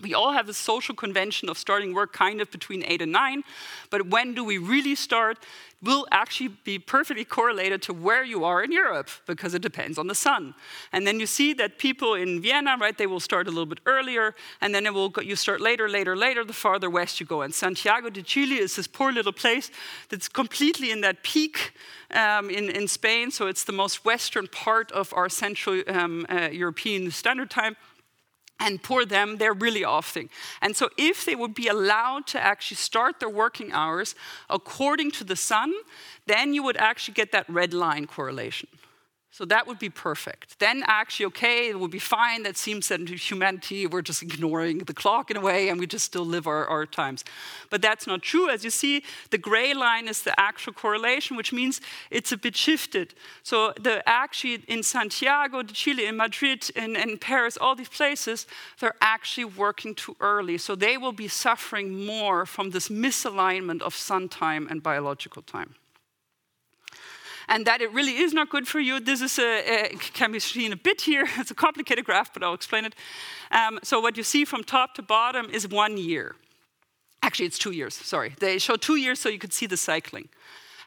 We all have a social convention of starting work kind of between eight and nine, but when do we really start will actually be perfectly correlated to where you are in Europe because it depends on the sun. And then you see that people in Vienna, right, they will start a little bit earlier, and then it will go, you start later, later, later, the farther west you go. And Santiago de Chile is this poor little place that's completely in that peak um, in, in Spain, so it's the most western part of our Central um, uh, European Standard Time and poor them, they're really off thing. And so, if they would be allowed to actually start their working hours according to the sun, then you would actually get that red line correlation. So that would be perfect. Then, actually, okay, it would be fine. That seems that humanity we're just ignoring the clock in a way and we just still live our, our times. But that's not true. As you see, the gray line is the actual correlation, which means it's a bit shifted. So, the actually in Santiago de Chile, in Madrid, in, in Paris, all these places, they're actually working too early. So, they will be suffering more from this misalignment of sun time and biological time and that it really is not good for you. This is a, a can be seen a bit here. [laughs] It's a complicated graph, but I'll explain it. Um, so what you see from top to bottom is one year. Actually, it's two years. Sorry, they show two years so you could see the cycling.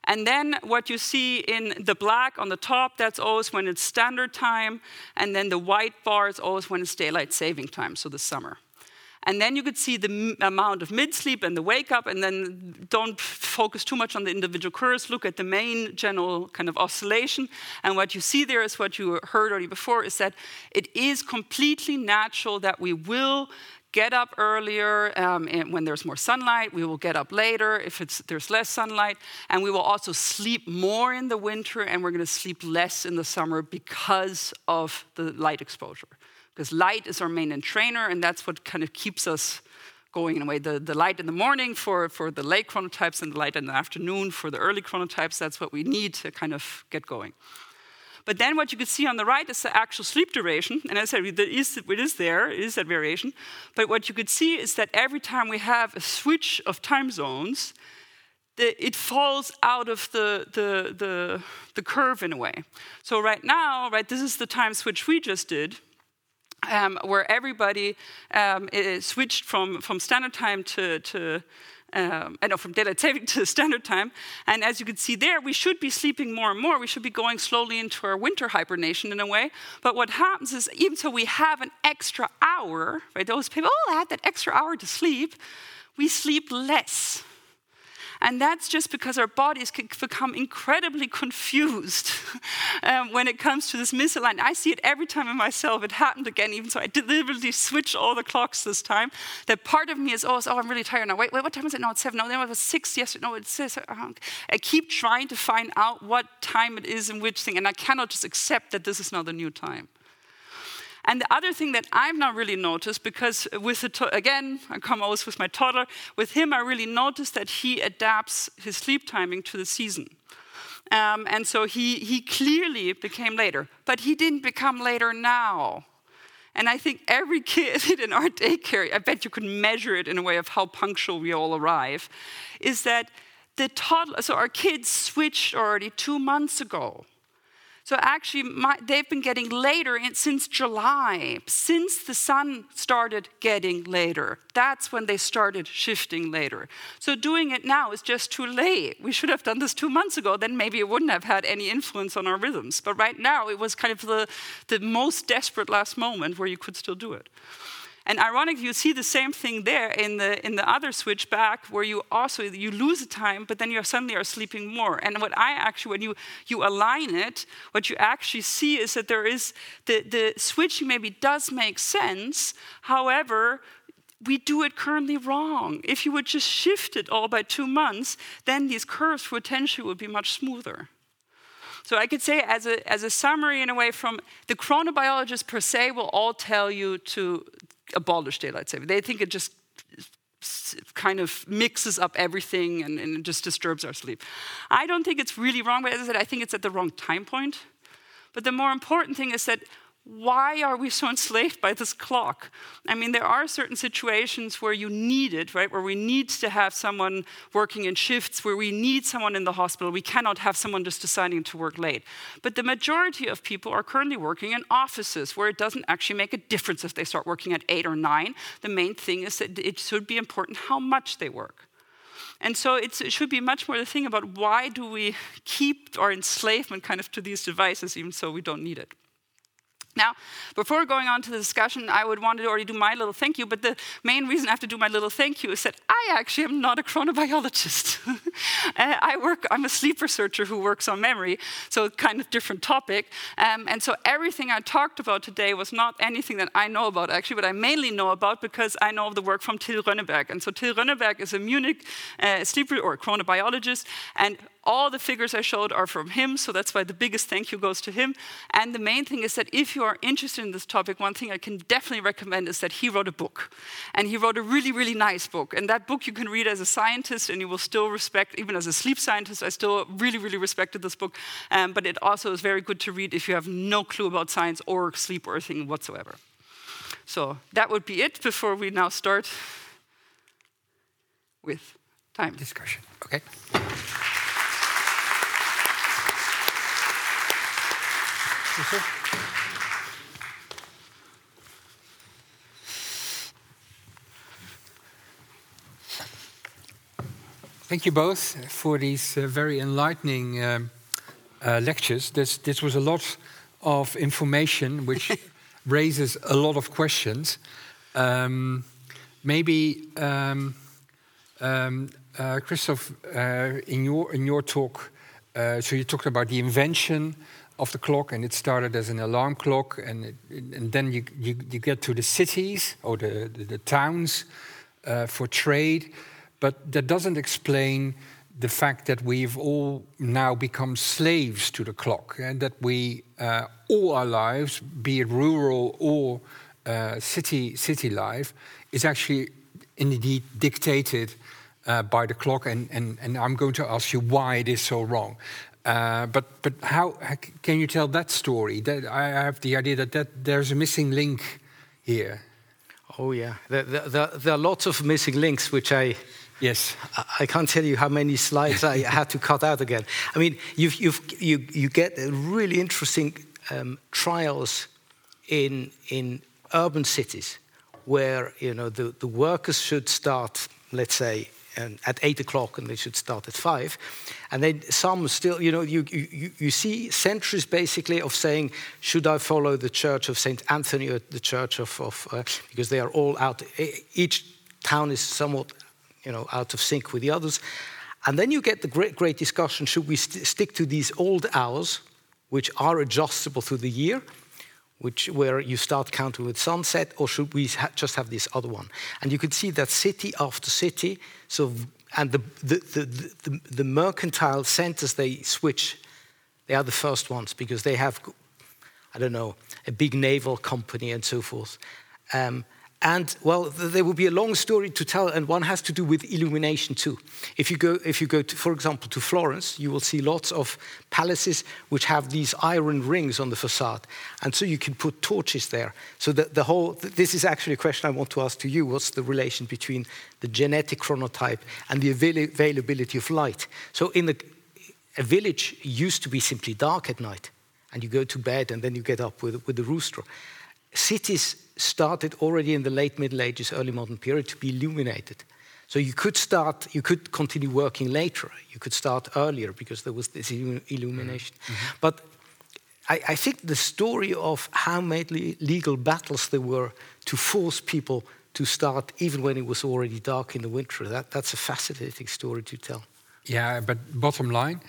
And then what you see in the black on the top, that's always when it's standard time. And then the white bar is always when it's daylight saving time, so the summer. And then you could see the amount of mid sleep and the wake up, and then don't focus too much on the individual curves. Look at the main general kind of oscillation. And what you see there is what you heard already before is that it is completely natural that we will get up earlier um, when there's more sunlight. We will get up later if there's less sunlight. And we will also sleep more in the winter, and we're going to sleep less in the summer because of the light exposure because light is our main entrainer, and that's what kind of keeps us going in a way. The, the light in the morning for, for the late chronotypes and the light in the afternoon for the early chronotypes, that's what we need to kind of get going. But then what you can see on the right is the actual sleep duration. And as I said, it is, it is there, it is that variation. But what you could see is that every time we have a switch of time zones, it falls out of the, the, the, the curve in a way. So right now, right, this is the time switch we just did um, where everybody um, switched from, from standard time to, to um, know from daylight saving [laughs] to standard time. And as you can see there, we should be sleeping more and more. We should be going slowly into our winter hibernation in a way. But what happens is, even though we have an extra hour, right? Those people, oh, I had that extra hour to sleep. We sleep less. And that's just because our bodies can become incredibly confused [laughs] um, when it comes to this misalignment. I see it every time in myself. It happened again, even so I deliberately switched all the clocks this time. That part of me is, oh, oh I'm really tired now. Wait, wait, what time is it? No, it's seven. No, then it was six yesterday. No, it's six. I keep trying to find out what time it is and which thing, and I cannot just accept that this is now the new time. And the other thing that I've not really noticed, because with the to- again, I come always with my toddler, with him, I really noticed that he adapts his sleep timing to the season. Um, and so he, he clearly became later, but he didn't become later now. And I think every kid [laughs] in our daycare, I bet you could measure it in a way of how punctual we all arrive, is that the toddler, so our kids switched already two months ago. So actually, my, they've been getting later in, since July, since the sun started getting later. That's when they started shifting later. So doing it now is just too late. We should have done this two months ago, then maybe it wouldn't have had any influence on our rhythms. But right now, it was kind of the, the most desperate last moment where you could still do it. And ironically, you see the same thing there in the, in the other switch back, where you also you lose the time, but then you suddenly are sleeping more. And what I actually, when you, you align it, what you actually see is that there is the, the switching maybe does make sense. However, we do it currently wrong. If you would just shift it all by two months, then these curves for attention would be much smoother. So I could say, as a, as a summary in a way, from the chronobiologists per se will all tell you to abolish daylight saving. They think it just kind of mixes up everything and, and, just disturbs our sleep. I don't think it's really wrong, but as I said, I think it's at the wrong time point. But the more important thing is that why are we so [laughs] enslaved by this clock? I mean, there are certain situations where you need it, right? Where we need to have someone working in shifts, where we need someone in the hospital. We cannot have someone just deciding to work late. But the majority of people are currently working in offices where it doesn't actually make a difference if they start working at eight or nine. The main thing is that it should be important how much they work. And so it should be much more the thing about why do we keep our enslavement kind of to these devices, even so we don't need it. Now, before going on to the discussion, I would want to already do my little thank you, but the main reason I have to do my little thank you is that I actually am not a chronobiologist. [laughs] Uh, I work, I'm a sleep researcher who works on memory, so kind of different topic. Um, and so everything I talked about today was not anything that I know about actually, but I mainly know about because I know of the work from Till Roenneberg. And so Till Roenneberg is a Munich uh, sleep or chronobiologist, and all the figures I showed are from him, so that's why the biggest thank you goes to him. And the main thing is that if you are interested in this topic, one thing I can definitely recommend is that he wrote a book. And he wrote a really, really nice book. And that book you can read as a scientist, and you will still respect, even as a sleep scientist, I still really, really respected this book. Um, but it also is very good to read if you have no clue about science or sleep or anything whatsoever. So that would be it before we now start with time. Discussion. Okay. Thank you both for these uh, very enlightening um, uh, lectures. This, this was a lot of information which [laughs] raises a lot of questions. Um, maybe, um, um uh, Christoph, uh, in, your, in your talk, uh, so you talked about the invention of the clock, and it started as an alarm clock, and, it, and then you, you, you, get to the cities or the, the, the towns uh, for trade, but that doesn't explain the fact that we've all now become slaves to the clock, and that we uh, all our lives, be it rural or uh, city city life, is actually indeed dictated uh, by the clock, and, and, and I'm going to ask you why it is so wrong. Uh, but but how, can you tell that story? That I have the idea that, that there's a missing link here. Oh yeah, there, there, there, are lots of missing links which I yes I, I can't tell you how many slides I had to cut out again. I mean, you've, you've, you you get really interesting um, trials in in urban cities where you know the, the workers should start, let's say, and at eight o'clock, and they should start at five. And then some still, you know, you, you, you see centuries basically of saying, should I follow the Church of Saint Anthony or the Church of, of uh, because they are all out. Each town is somewhat, you know, out of sync with the others. And then you get the great, great discussion: should we st stick to these old hours, which are adjustable through the year? Which, where you start counting with sunset, or should we ha just have this other one? And you could see that city after city, so and the, the, the, the, the mercantile centers they switch, they are the first ones because they have, I don't know, a big naval company and so forth. Um, and well, there will be a long story to tell, and one has to do with illumination too. If you go, if you go to, for example, to Florence, you will see lots of palaces which have these iron rings on the facade, and so you can put torches there. So the, the whole, this is actually a question I want to ask to you: What's the relation between the genetic chronotype and the avail availability of light? So in the, a village used to be simply dark at night, and you go to bed, and then you get up with, with the rooster. Cities started already in the late Middle Ages, early modern period to be illuminated. So you could start, you could continue working later. You could start earlier because there was this illumination. Mm -hmm. But I, I, think the story of how many legal battles there were to force people to start, even when it was already dark in the winter, that, that's a fascinating story to tell. Yeah, but bottom line.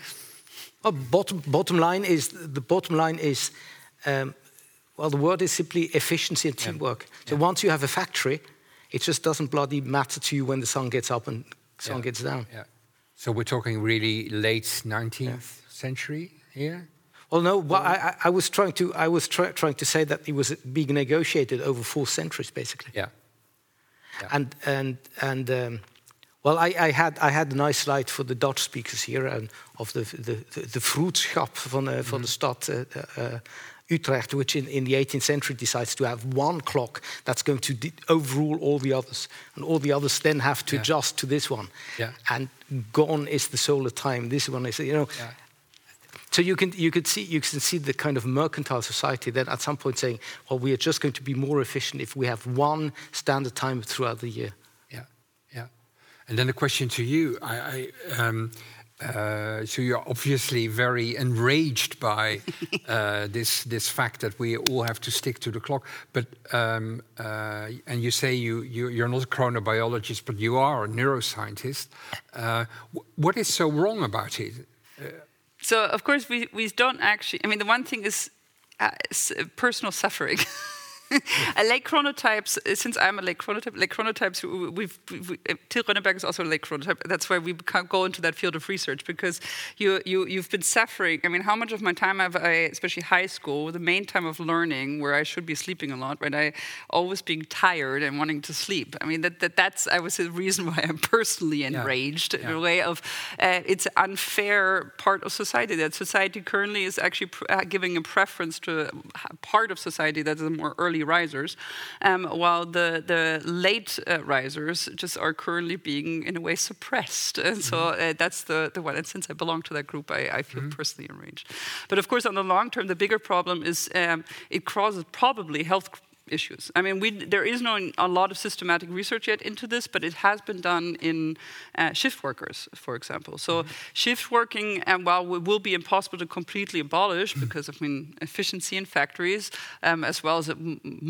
Well, bottom bottom line is the bottom line is um, well, the word is simply efficiency and teamwork. Yeah. So once you have a factory, it just doesn't bloody matter to you when the sun gets up and the sun yeah. gets down. Yeah. So we're talking really late 19th century here. Well, no. Well, I, I, was trying to I was try, trying to say that it was being negotiated over four centuries, basically. Yeah. And and and um, well, I, I, had I had a nice slide for the Dutch speakers here and of the the the, the vroedschap van, uh, mm -hmm. van de stad. Uh, uh, Utrecht, which in, in, the 18th century decides to have one clock that's going to overrule all the others. And all the others then have to yeah. adjust to this one. Yeah. And gone is the solar time. This one is, you know. Yeah. So you can, you, could see, you can see the kind of mercantile society then at some point saying, well, we are just going to be more efficient if we have one standard time throughout the year. Yeah, yeah. And then a question to you. I, I um, uh, so you're obviously very enraged by uh, [laughs] this this fact that we all have to stick to the clock. But um, uh, and you say you, you are not a chronobiologist, but you are a neuroscientist. Uh, what is so wrong about it? Uh, so of course we we don't actually. I mean, the one thing is uh, personal suffering. [laughs] [laughs] a late chronotypes, uh, since I'm a late chronotype, late chronotypes, we've, we, uh, Till Roenneberg is also a late chronotype. That's why we can't go into that field of research because you, you, you've been suffering. I mean, how much of my time have I, especially high school, the main time of learning where I should be sleeping a lot, right? I always being tired and wanting to sleep. I mean, that, that that's, I was the reason why I'm personally enraged yeah. in a way of uh, it's an unfair part of society that society currently is actually uh, giving a preference to a part of society that is a more early early risers, um, while the, the late uh, risers just are currently being, in a way, suppressed. And mm -hmm. so mm-hmm. uh, that's the, the one. And since I belong to that group, I, I feel mm -hmm. personally enraged. But of course, on the long term, the bigger problem is um, it causes probably health issues. I mean, we, there is no a lot of systematic research yet into this, but it has been done in uh, shift workers, for example. So mm -hmm. shift working, and while it will be impossible to completely abolish because of I mean, efficiency in factories, um, as well as uh,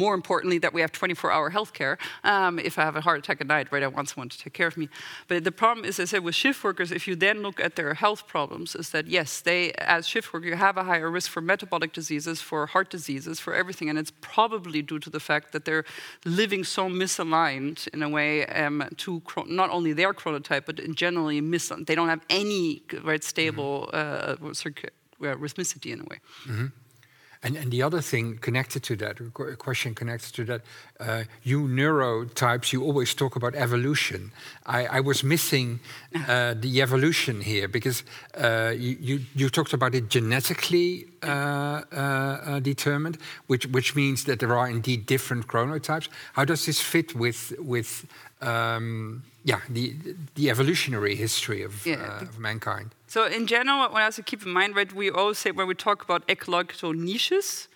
more importantly that we have 24-hour healthcare. Um, if I have a heart attack at night, right, I want someone to take care of me. But the problem is, as I said, with shift workers, if you then look at their health problems, is that yes, they as shift workers you have a higher risk for metabolic diseases, for heart diseases, for everything, and it's probably due to the fact that they're living so misaligned in a way um, to not only their chronotype, but in generally mis- they don't have any right stable mm-hmm. uh, rhythmicity in a way. Mm-hmm. And, and the other thing connected to that, a question connected to that, uh, you neurotypes, you always talk about evolution. I, I was missing uh, the evolution here because uh, you, you, you, talked about it genetically uh, uh, uh, determined, which, which means that there are indeed different chronotypes. How does this fit with, with um, yeah, the, the evolutionary history of, yeah. Uh, of mankind? So in general, what I also keep in mind, right, we always say when we talk about ecological niches,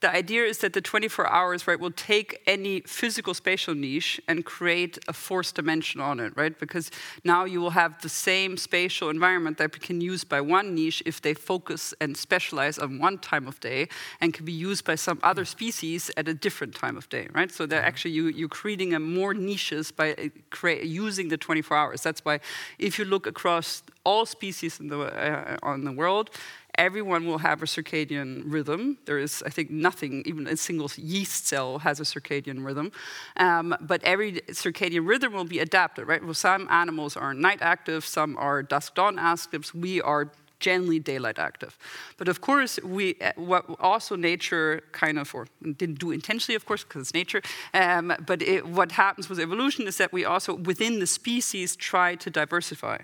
the idea is that the 24 hours, right, will take any physical spatial niche and create a fourth dimension on it, right? Because now you will have the same spatial environment that can use by one niche if they focus and specialize on one time of day and can be used by some other species at a different time of day, right? So they're actually you, you're creating a more niches by uh, using the 24 hours. That's why if you look across all species in the, uh, on the world, everyone will have a circadian rhythm. There is, I think, nothing, even a single yeast cell has a circadian rhythm. Um, but every circadian rhythm will be adapted, right? Well, some animals are night active, some are dusk dawn active. We are generally daylight active. But of course, we what also nature kind of, or didn't do intentionally, of course, because it's nature. Um, but it, what happens with evolution is that we also, within the species, try to diversify.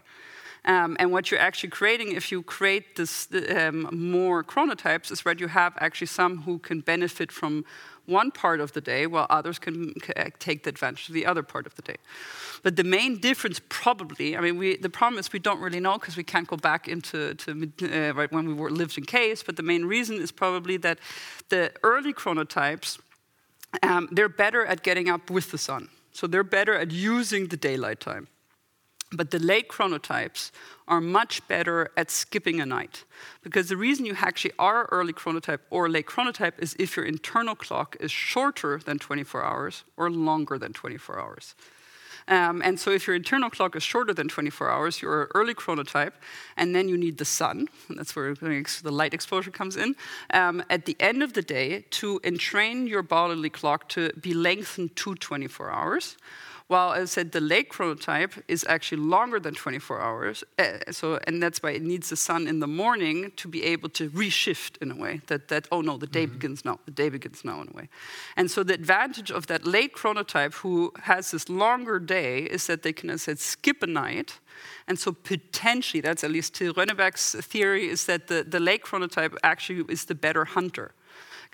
Um, and what you're actually creating, if you create this um, more chronotypes, is that you have actually some who can benefit from one part of the day, while others can take the advantage of the other part of the day. But the main difference, probably, I mean, we, the problem is we don't really know because we can't go back into to, uh, right when we were lived in caves. But the main reason is probably that the early chronotypes um, they're better at getting up with the sun, so they're better at using the daylight time. But the late chronotypes are much better at skipping a night. Because the reason you actually are early chronotype or late chronotype is if your internal clock is shorter than 24 hours or longer than 24 hours. Um, and so, if your internal clock is shorter than 24 hours, you're early chronotype, and then you need the sun. that's where the light exposure comes in. Um, at the end of the day, to entrain your bodily clock to be lengthened to 24 hours, while I said the late chronotype is actually longer than 24 hours. Uh, so, and that's why it needs the sun in the morning to be able to reshift in a way that, that oh no, the day mm -hmm. begins now, the day begins now in a way. And so the advantage of that late chronotype who has this longer day is that they can, as I said, skip a night. And so potentially, that's at least Till Roenneberg's theory, is that the, the late chronotype actually is the better hunter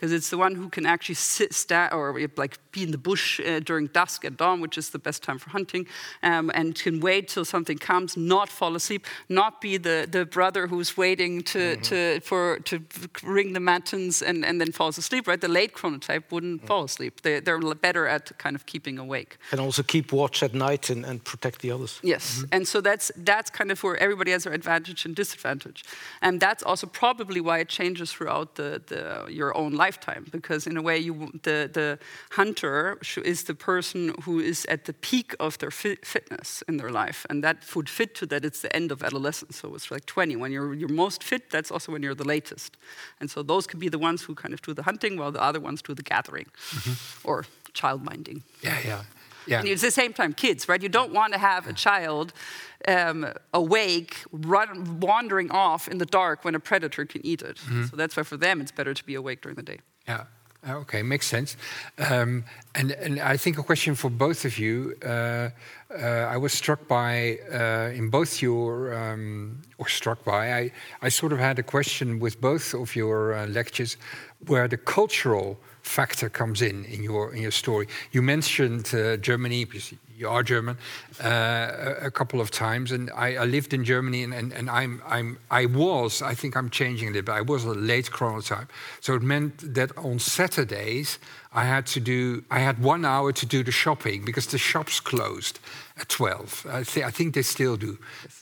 because it's the one who can actually sit sta- or like be in the bush uh, during dusk at dawn, which is the best time for hunting, um, and can wait till something comes, not fall asleep, not be the, the brother who's waiting to, mm-hmm. to, for, to ring the matins and, and then falls asleep, right? The late chronotype wouldn't mm-hmm. fall asleep. They, they're better at kind of keeping awake. And also keep watch at night and, and protect the others. Yes, mm-hmm. and so that's, that's kind of where everybody has their advantage and disadvantage. And that's also probably why it changes throughout the, the, your own life lifetime because in a way you, the, the hunter is the person who is at the peak of their fitness in their life and that would fit to that it's the end of adolescence. So it's like 20 when you're, you're most fit that's also when you're the latest. And so those could be the ones who kind of do the hunting while the other ones do the gathering mm -hmm. or child minding yeah yeah yeah. And it's the same time kids, right? You don't want to have a child um, awake, run, wandering off in the dark when a predator can eat it. Mm -hmm. So that's why for them it's better to be awake during the day. Yeah. Okay, makes sense. Um, and, and I think a question for both of you. Uh, uh, I was struck by uh, in both your um, or struck by. I I sort of had a question with both of your uh, lectures, where the cultural factor comes in in your in your story. You mentioned uh, Germany because you are German uh, a couple of times, and I, I lived in Germany, and, and, and, I'm I'm I was I think I'm changing a little bit. I was a late chronotype, so it meant that on Saturdays I had to do I had one hour to do the shopping because the shops closed at twelve. I, th I think they still do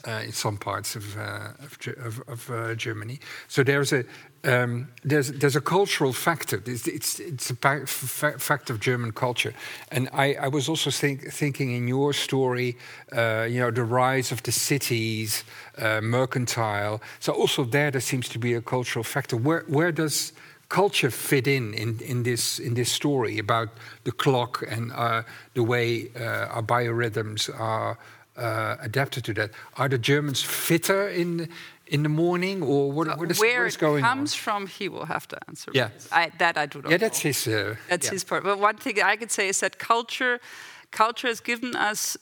uh, in some parts of uh, of, of, of uh, Germany. So there's a um, there's there's a cultural factor. It's it's, it's a fact of German culture, and I, I was also think, thinking in your story, uh, you know, the rise of the cities, uh, mercantile. So also there, there seems to be a cultural factor. Where where does culture fit in in, in this in this story about the clock and uh, the way uh, our biorhythms are uh, adapted to that? Are the Germans fitter in in the morning, or what, what is, where what is going on? Where it comes from, he will have to answer. Yeah, I, that I do not. Yeah, that's his. Uh, that's yeah. his part. But one thing I could say is that culture, culture has given us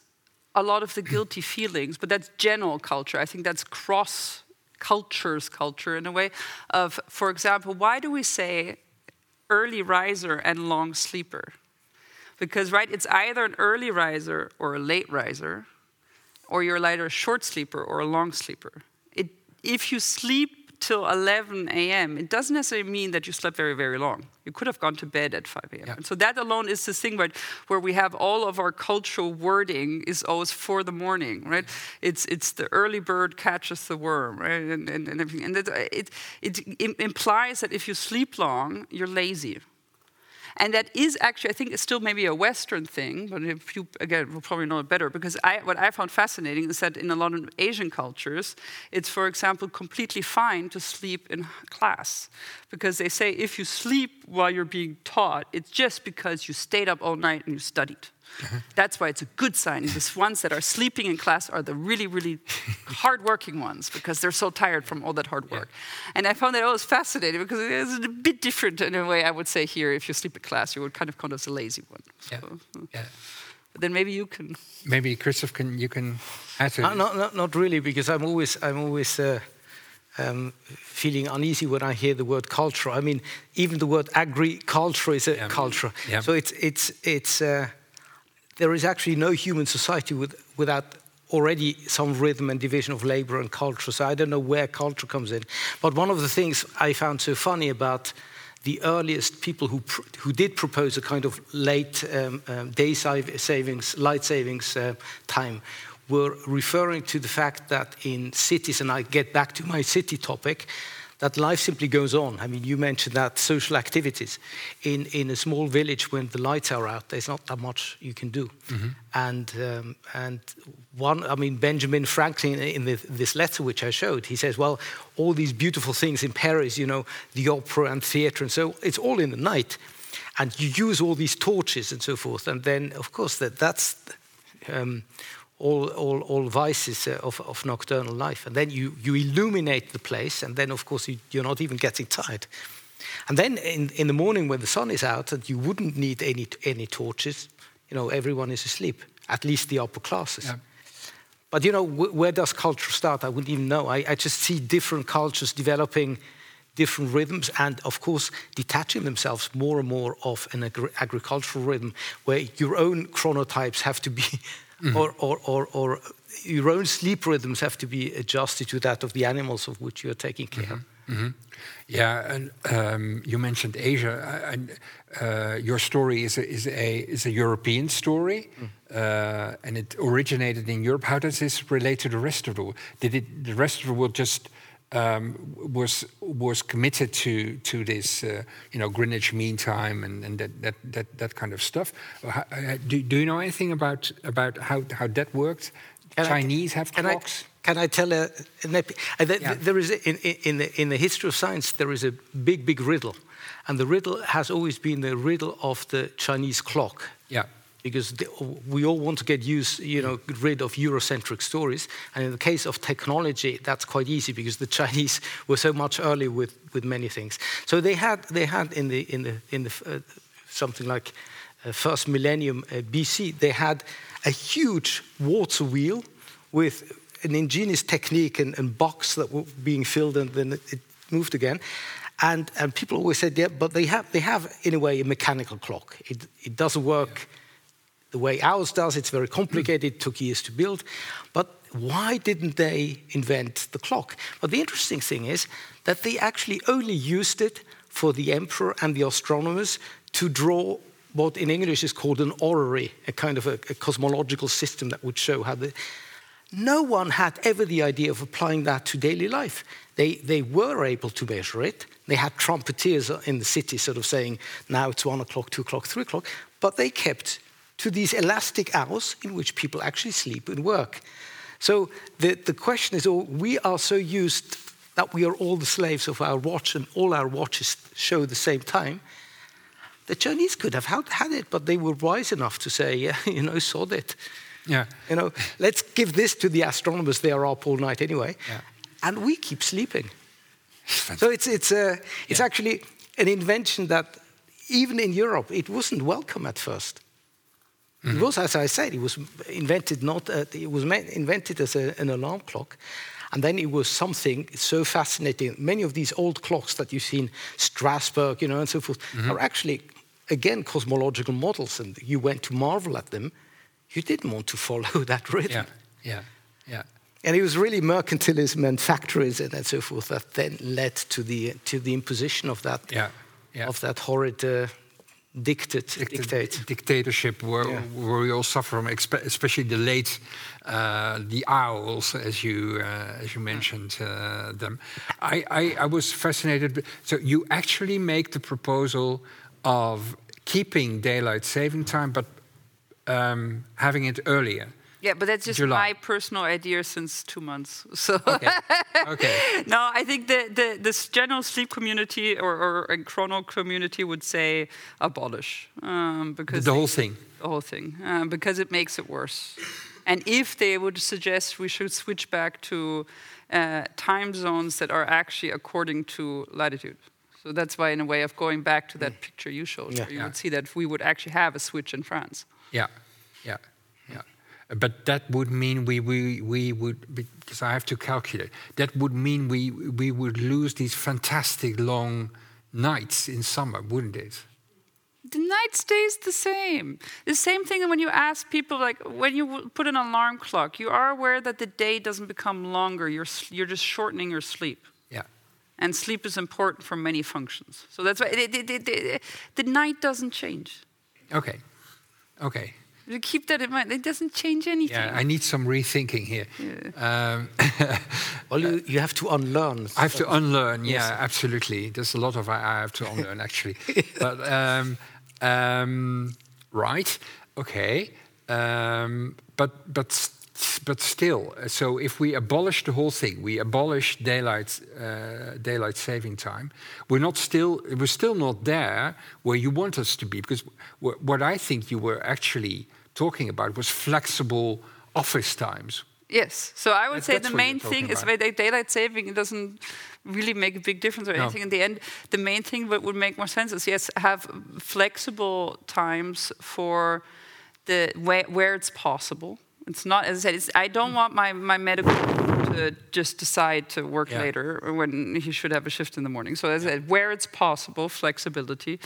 a lot of the [clears throat] guilty feelings, but that's general culture. I think that's cross cultures culture in a way. Of, for example, why do we say early riser and long sleeper? Because right, it's either an early riser or a late riser, or you're either a short sleeper or a long sleeper if you sleep till 11 a.m., it doesn't necessarily mean that you slept very, very long. You could have gone to bed at 5 a.m. Yeah. So that alone is this thing, right, where we have all of our cultural wording is always for the morning, right? It's it's the early bird catches the worm, right, and and, and everything. And it, it it implies that if you sleep long, you're lazy. And that is actually, I think, it's still maybe a Western thing, but if you, again, will probably know it better, because I, what I found fascinating is that in a lot of Asian cultures, it's, for example, completely fine to sleep in class. Because they say if you sleep while you're being taught, it's just because you stayed up all night and you studied. [laughs] That's why it's a good sign. The ones that are sleeping in class are the really, really [laughs] hardworking ones because they're so tired from all that hard work. And I found that always fascinating because it's a bit different in a way. I would say here, if you sleep in class, you would kind of count as a lazy one. Yeah. So, Yeah. But then maybe you can. Maybe Christoph can you can add to Uh, not, not, not really, because I'm always, I'm always uh, um, feeling uneasy when I hear the word culture. I mean, even the word agriculture is a Yeah. culture. Yeah. So it's, it's, it's, uh, there is actually no human society with, without already some rhythm and division of labor and culture. So I don't know where culture comes in. But one of the things I found so funny about the earliest people who, who did propose a kind of late um, um, day savings, light savings uh, time were referring to the fact that in cities, and I get back to my city topic, that life simply goes on. I mean, you mentioned that social activities. In, in a small village, when the lights are out, there's not that much you can do. And, um, and one, I mean, Benjamin Franklin, in the, this letter which I showed, he says, well, all these beautiful things in Paris, you know, the opera and theater, and so it's all in the night. And you use all these torches and so forth. And then, of course, that, that's um, all, all, all vices uh, of, of nocturnal life. And then you, you illuminate the place, and then, of course, you, you're not even getting tired. And then in, in the morning when the sun is out, and you wouldn't need any, any torches, you know, everyone is asleep, at least the upper classes. Yeah. But you know, wh- where does culture start? I wouldn't even know. I, I just see different cultures developing different rhythms and, of course, detaching themselves more and more of an agri- agricultural rhythm where your own chronotypes have to be, [laughs] or, or, or, or your own sleep rhythms have to be adjusted to that of the animals of which you're taking care. Yeah, and um, you mentioned Asia, uh, and uh, your story is a, is a is a European story, uh, and it originated in Europe. How does this relate to the rest of the world? Did it the rest of the world just um, was was committed to to this, uh, you know, Greenwich Mean Time and, and that, that that that kind of stuff? How- uh, do, do you know anything about about how how that worked? Can I- Chinese have can clocks. I, can I tell a, an epi- uh, th- Yeah. there is a, in, in, in the, in the history of science there is a big big riddle, and the riddle has always been the riddle of the Chinese clock. Yeah. Because we all want to get used, you know, rid of Eurocentric stories, and in the case of technology, that's quite easy because the [laughs] Chinese were so much early with, with many things. So they had they had in the in the in the uh, something like uh, first millennium uh, BC, they had a huge water wheel with an ingenious technique and, and box that were being filled and then it moved again. And, and people always said, yeah, but they have, they have, in a way, a mechanical clock. It, it doesn't work the way ours does. It's very complicated. Took years to build. But why didn't they invent the clock? But the interesting thing is that they actually only used it for the emperor and the astronomers to draw what in English is called an orrery, a kind of a, a cosmological system that would show how the. No one had ever the idea of applying that to daily life. They, they were able to measure it. They had trumpeters in the city sort of saying, now it's one o'clock, two o'clock, three o'clock. But they kept to these elastic hours in which people actually sleep and work. So the, the question is, oh, we are so used that we are all the slaves of our watch and all our watches show the same time. The Chinese could have had, it, but they were wise enough to say, yeah, [laughs] you know, sod it. Yeah. You know, let's give this to the astronomers. They are up all night anyway, Yeah. and we keep sleeping. So it's it's uh, it's actually an invention that even in Europe it wasn't welcome at 1st It was, as I said, it was invented not uh, it was invented as a, an alarm clock, and then it was something so fascinating. Many of these old clocks that you see in Strasbourg, you know, and so forth, are actually again cosmological models, and you went to marvel at them. You didn't want to follow [laughs] that rhythm. Yeah. Yeah. Yeah. and it was really mercantilism and factories and, and so forth that then led to the to the imposition of that Yeah. Yeah. of that horrid uh, dictate, dictate. dictatorship where, Yeah. where we all suffer from, especially the late, uh, the owls, as you uh, as you mentioned uh, them. I, I, I was fascinated. So you actually make the proposal of keeping daylight saving time, but um, having it earlier. Yeah, but that's just July. my personal idea since two months. [laughs] So Okay. okay. [laughs] no, I think the, the this general sleep community or, or chrono community would say abolish um, because The whole thing. the whole thing uh, because it makes it worse. And if they would suggest we should switch back to uh, time zones that are actually according to latitude. So that's why, in a way, of going back to that picture you showed, Yeah. you Yeah. would see that we would actually have a switch in France. Yeah, yeah. But that would mean we, we, we would, because I have to calculate, that would mean we, we would lose these fantastic long nights in summer, wouldn't it? The night stays the same. The same thing when you ask people, like when you put an alarm clock, you are aware that the day doesn't become longer. You're you're just shortening your sleep, Yeah. and sleep is important for many functions. So that's why it, it, it, the night doesn't change. Okay, okay. You keep that in mind. It doesn't change anything. Yeah, I need some rethinking here. Um, [laughs] Well, you, you have to unlearn. I have to unlearn. Yeah, absolutely. There's a lot of I I have to [laughs] unlearn actually. but um, um, right, okay. Um, but but but still, uh, so if we abolish the whole thing, we abolish daylight uh, daylight saving time. We're not still we're still not there where you want us to be because wh- what I think you were actually talking about was flexible office times. Yes. So I would say that's the main thing talking is about. that daylight saving doesn't really make a big difference or No. anything. In the end, the main thing that would make more sense is yes, have flexible times for the where, where it's possible. It's not as I said. It's, I don't want my my medical to just decide to work Yeah. later when he should have a shift in the morning. So as I said, where it's possible, flexibility,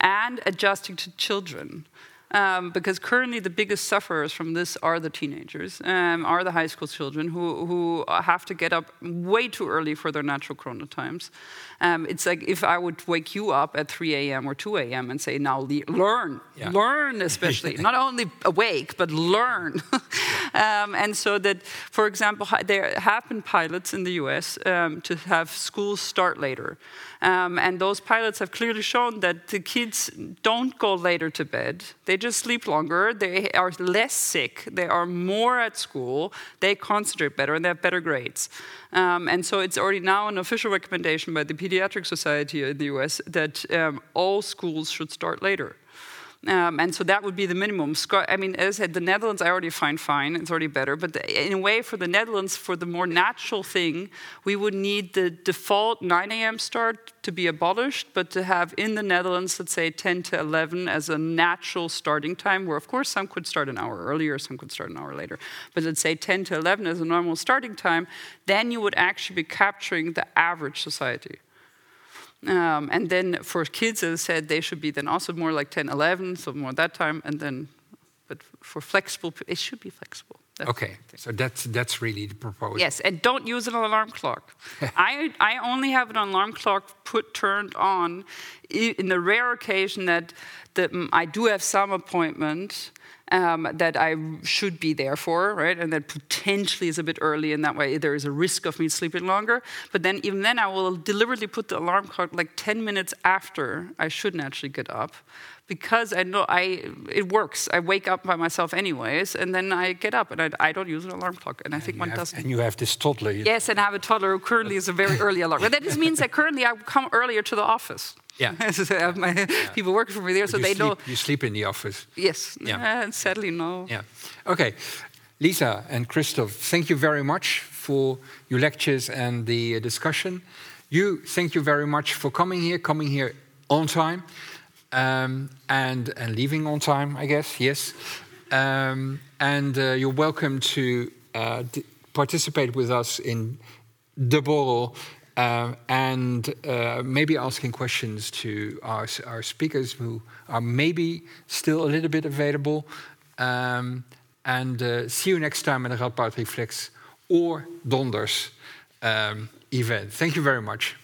and adjusting to children. Um, because currently the biggest sufferers from this are the teenagers, um, are the high school children who, who have to get up way too early for their natural chrono times. Um, it's like if I would wake you up at 3 a.m. or 2 a.m. and say, now le- learn, Yeah. learn especially, [laughs] not only awake, but learn. [laughs] um, and so that, for example, there have been pilots in the US um, to have schools start later. Um, and those pilots have clearly shown that the kids don't go later to bed. They just sleep longer. They are less sick. They are more at school. They concentrate better and they have better grades. Um, and so it's already now an official recommendation by the Pediatric Society in the US that um, all schools should start later. Um, and so that would be the minimum. I mean, as I said, the Netherlands I already find fine; it's already better. But in a way, for the Netherlands, for the more natural thing, we would need the default 9 a.m. start to be abolished, but to have in the Netherlands, let's say 10 to 11 as a natural starting time. Where of course some could start an hour earlier, some could start an hour later. But let's say 10 to 11 as a normal starting time, then you would actually be capturing the average society. Um, and then for kids, as I said, they should be then also more like 10, 11, so more that time. And then, but for flexible, it should be flexible. That's Okay, so that's that's really the proposal. Yes, and don't use an alarm clock. [laughs] I, I only have an alarm clock put turned on in the rare occasion that, that mm, I do have some appointment um, that I should be there for, right? And that potentially is a bit early, and that way there is a risk of me sleeping longer. But then, even then, I will deliberately put the alarm clock like 10 minutes after I should naturally get up. Because I know I, it works. I wake up by myself anyways, and then I get up, and I, I don't use an alarm clock. And I think one have- doesn't. and you have this toddler. Yes, and I have a toddler who currently is a very early alarm. But that just means that currently I come earlier to the office. Yeah. [laughs] so I have my people working for me there, so they sleep, know. You sleep in the office. Yes. Yeah. [laughs] Uh, sadly, no. Yeah. Okay. Lisa and Christoph, thank you very much for your lectures and the discussion. You, thank you very much for coming here, coming here on time, um, and and leaving on time, I guess. Yes. Um, and uh, you're welcome to uh, participate with us in the borrel. Uh, and uh, maybe asking questions to our, our speakers who are maybe still a little bit available. Um, and uh, see you next time at the Radboud Reflects or Donders um, event. Thank you very much.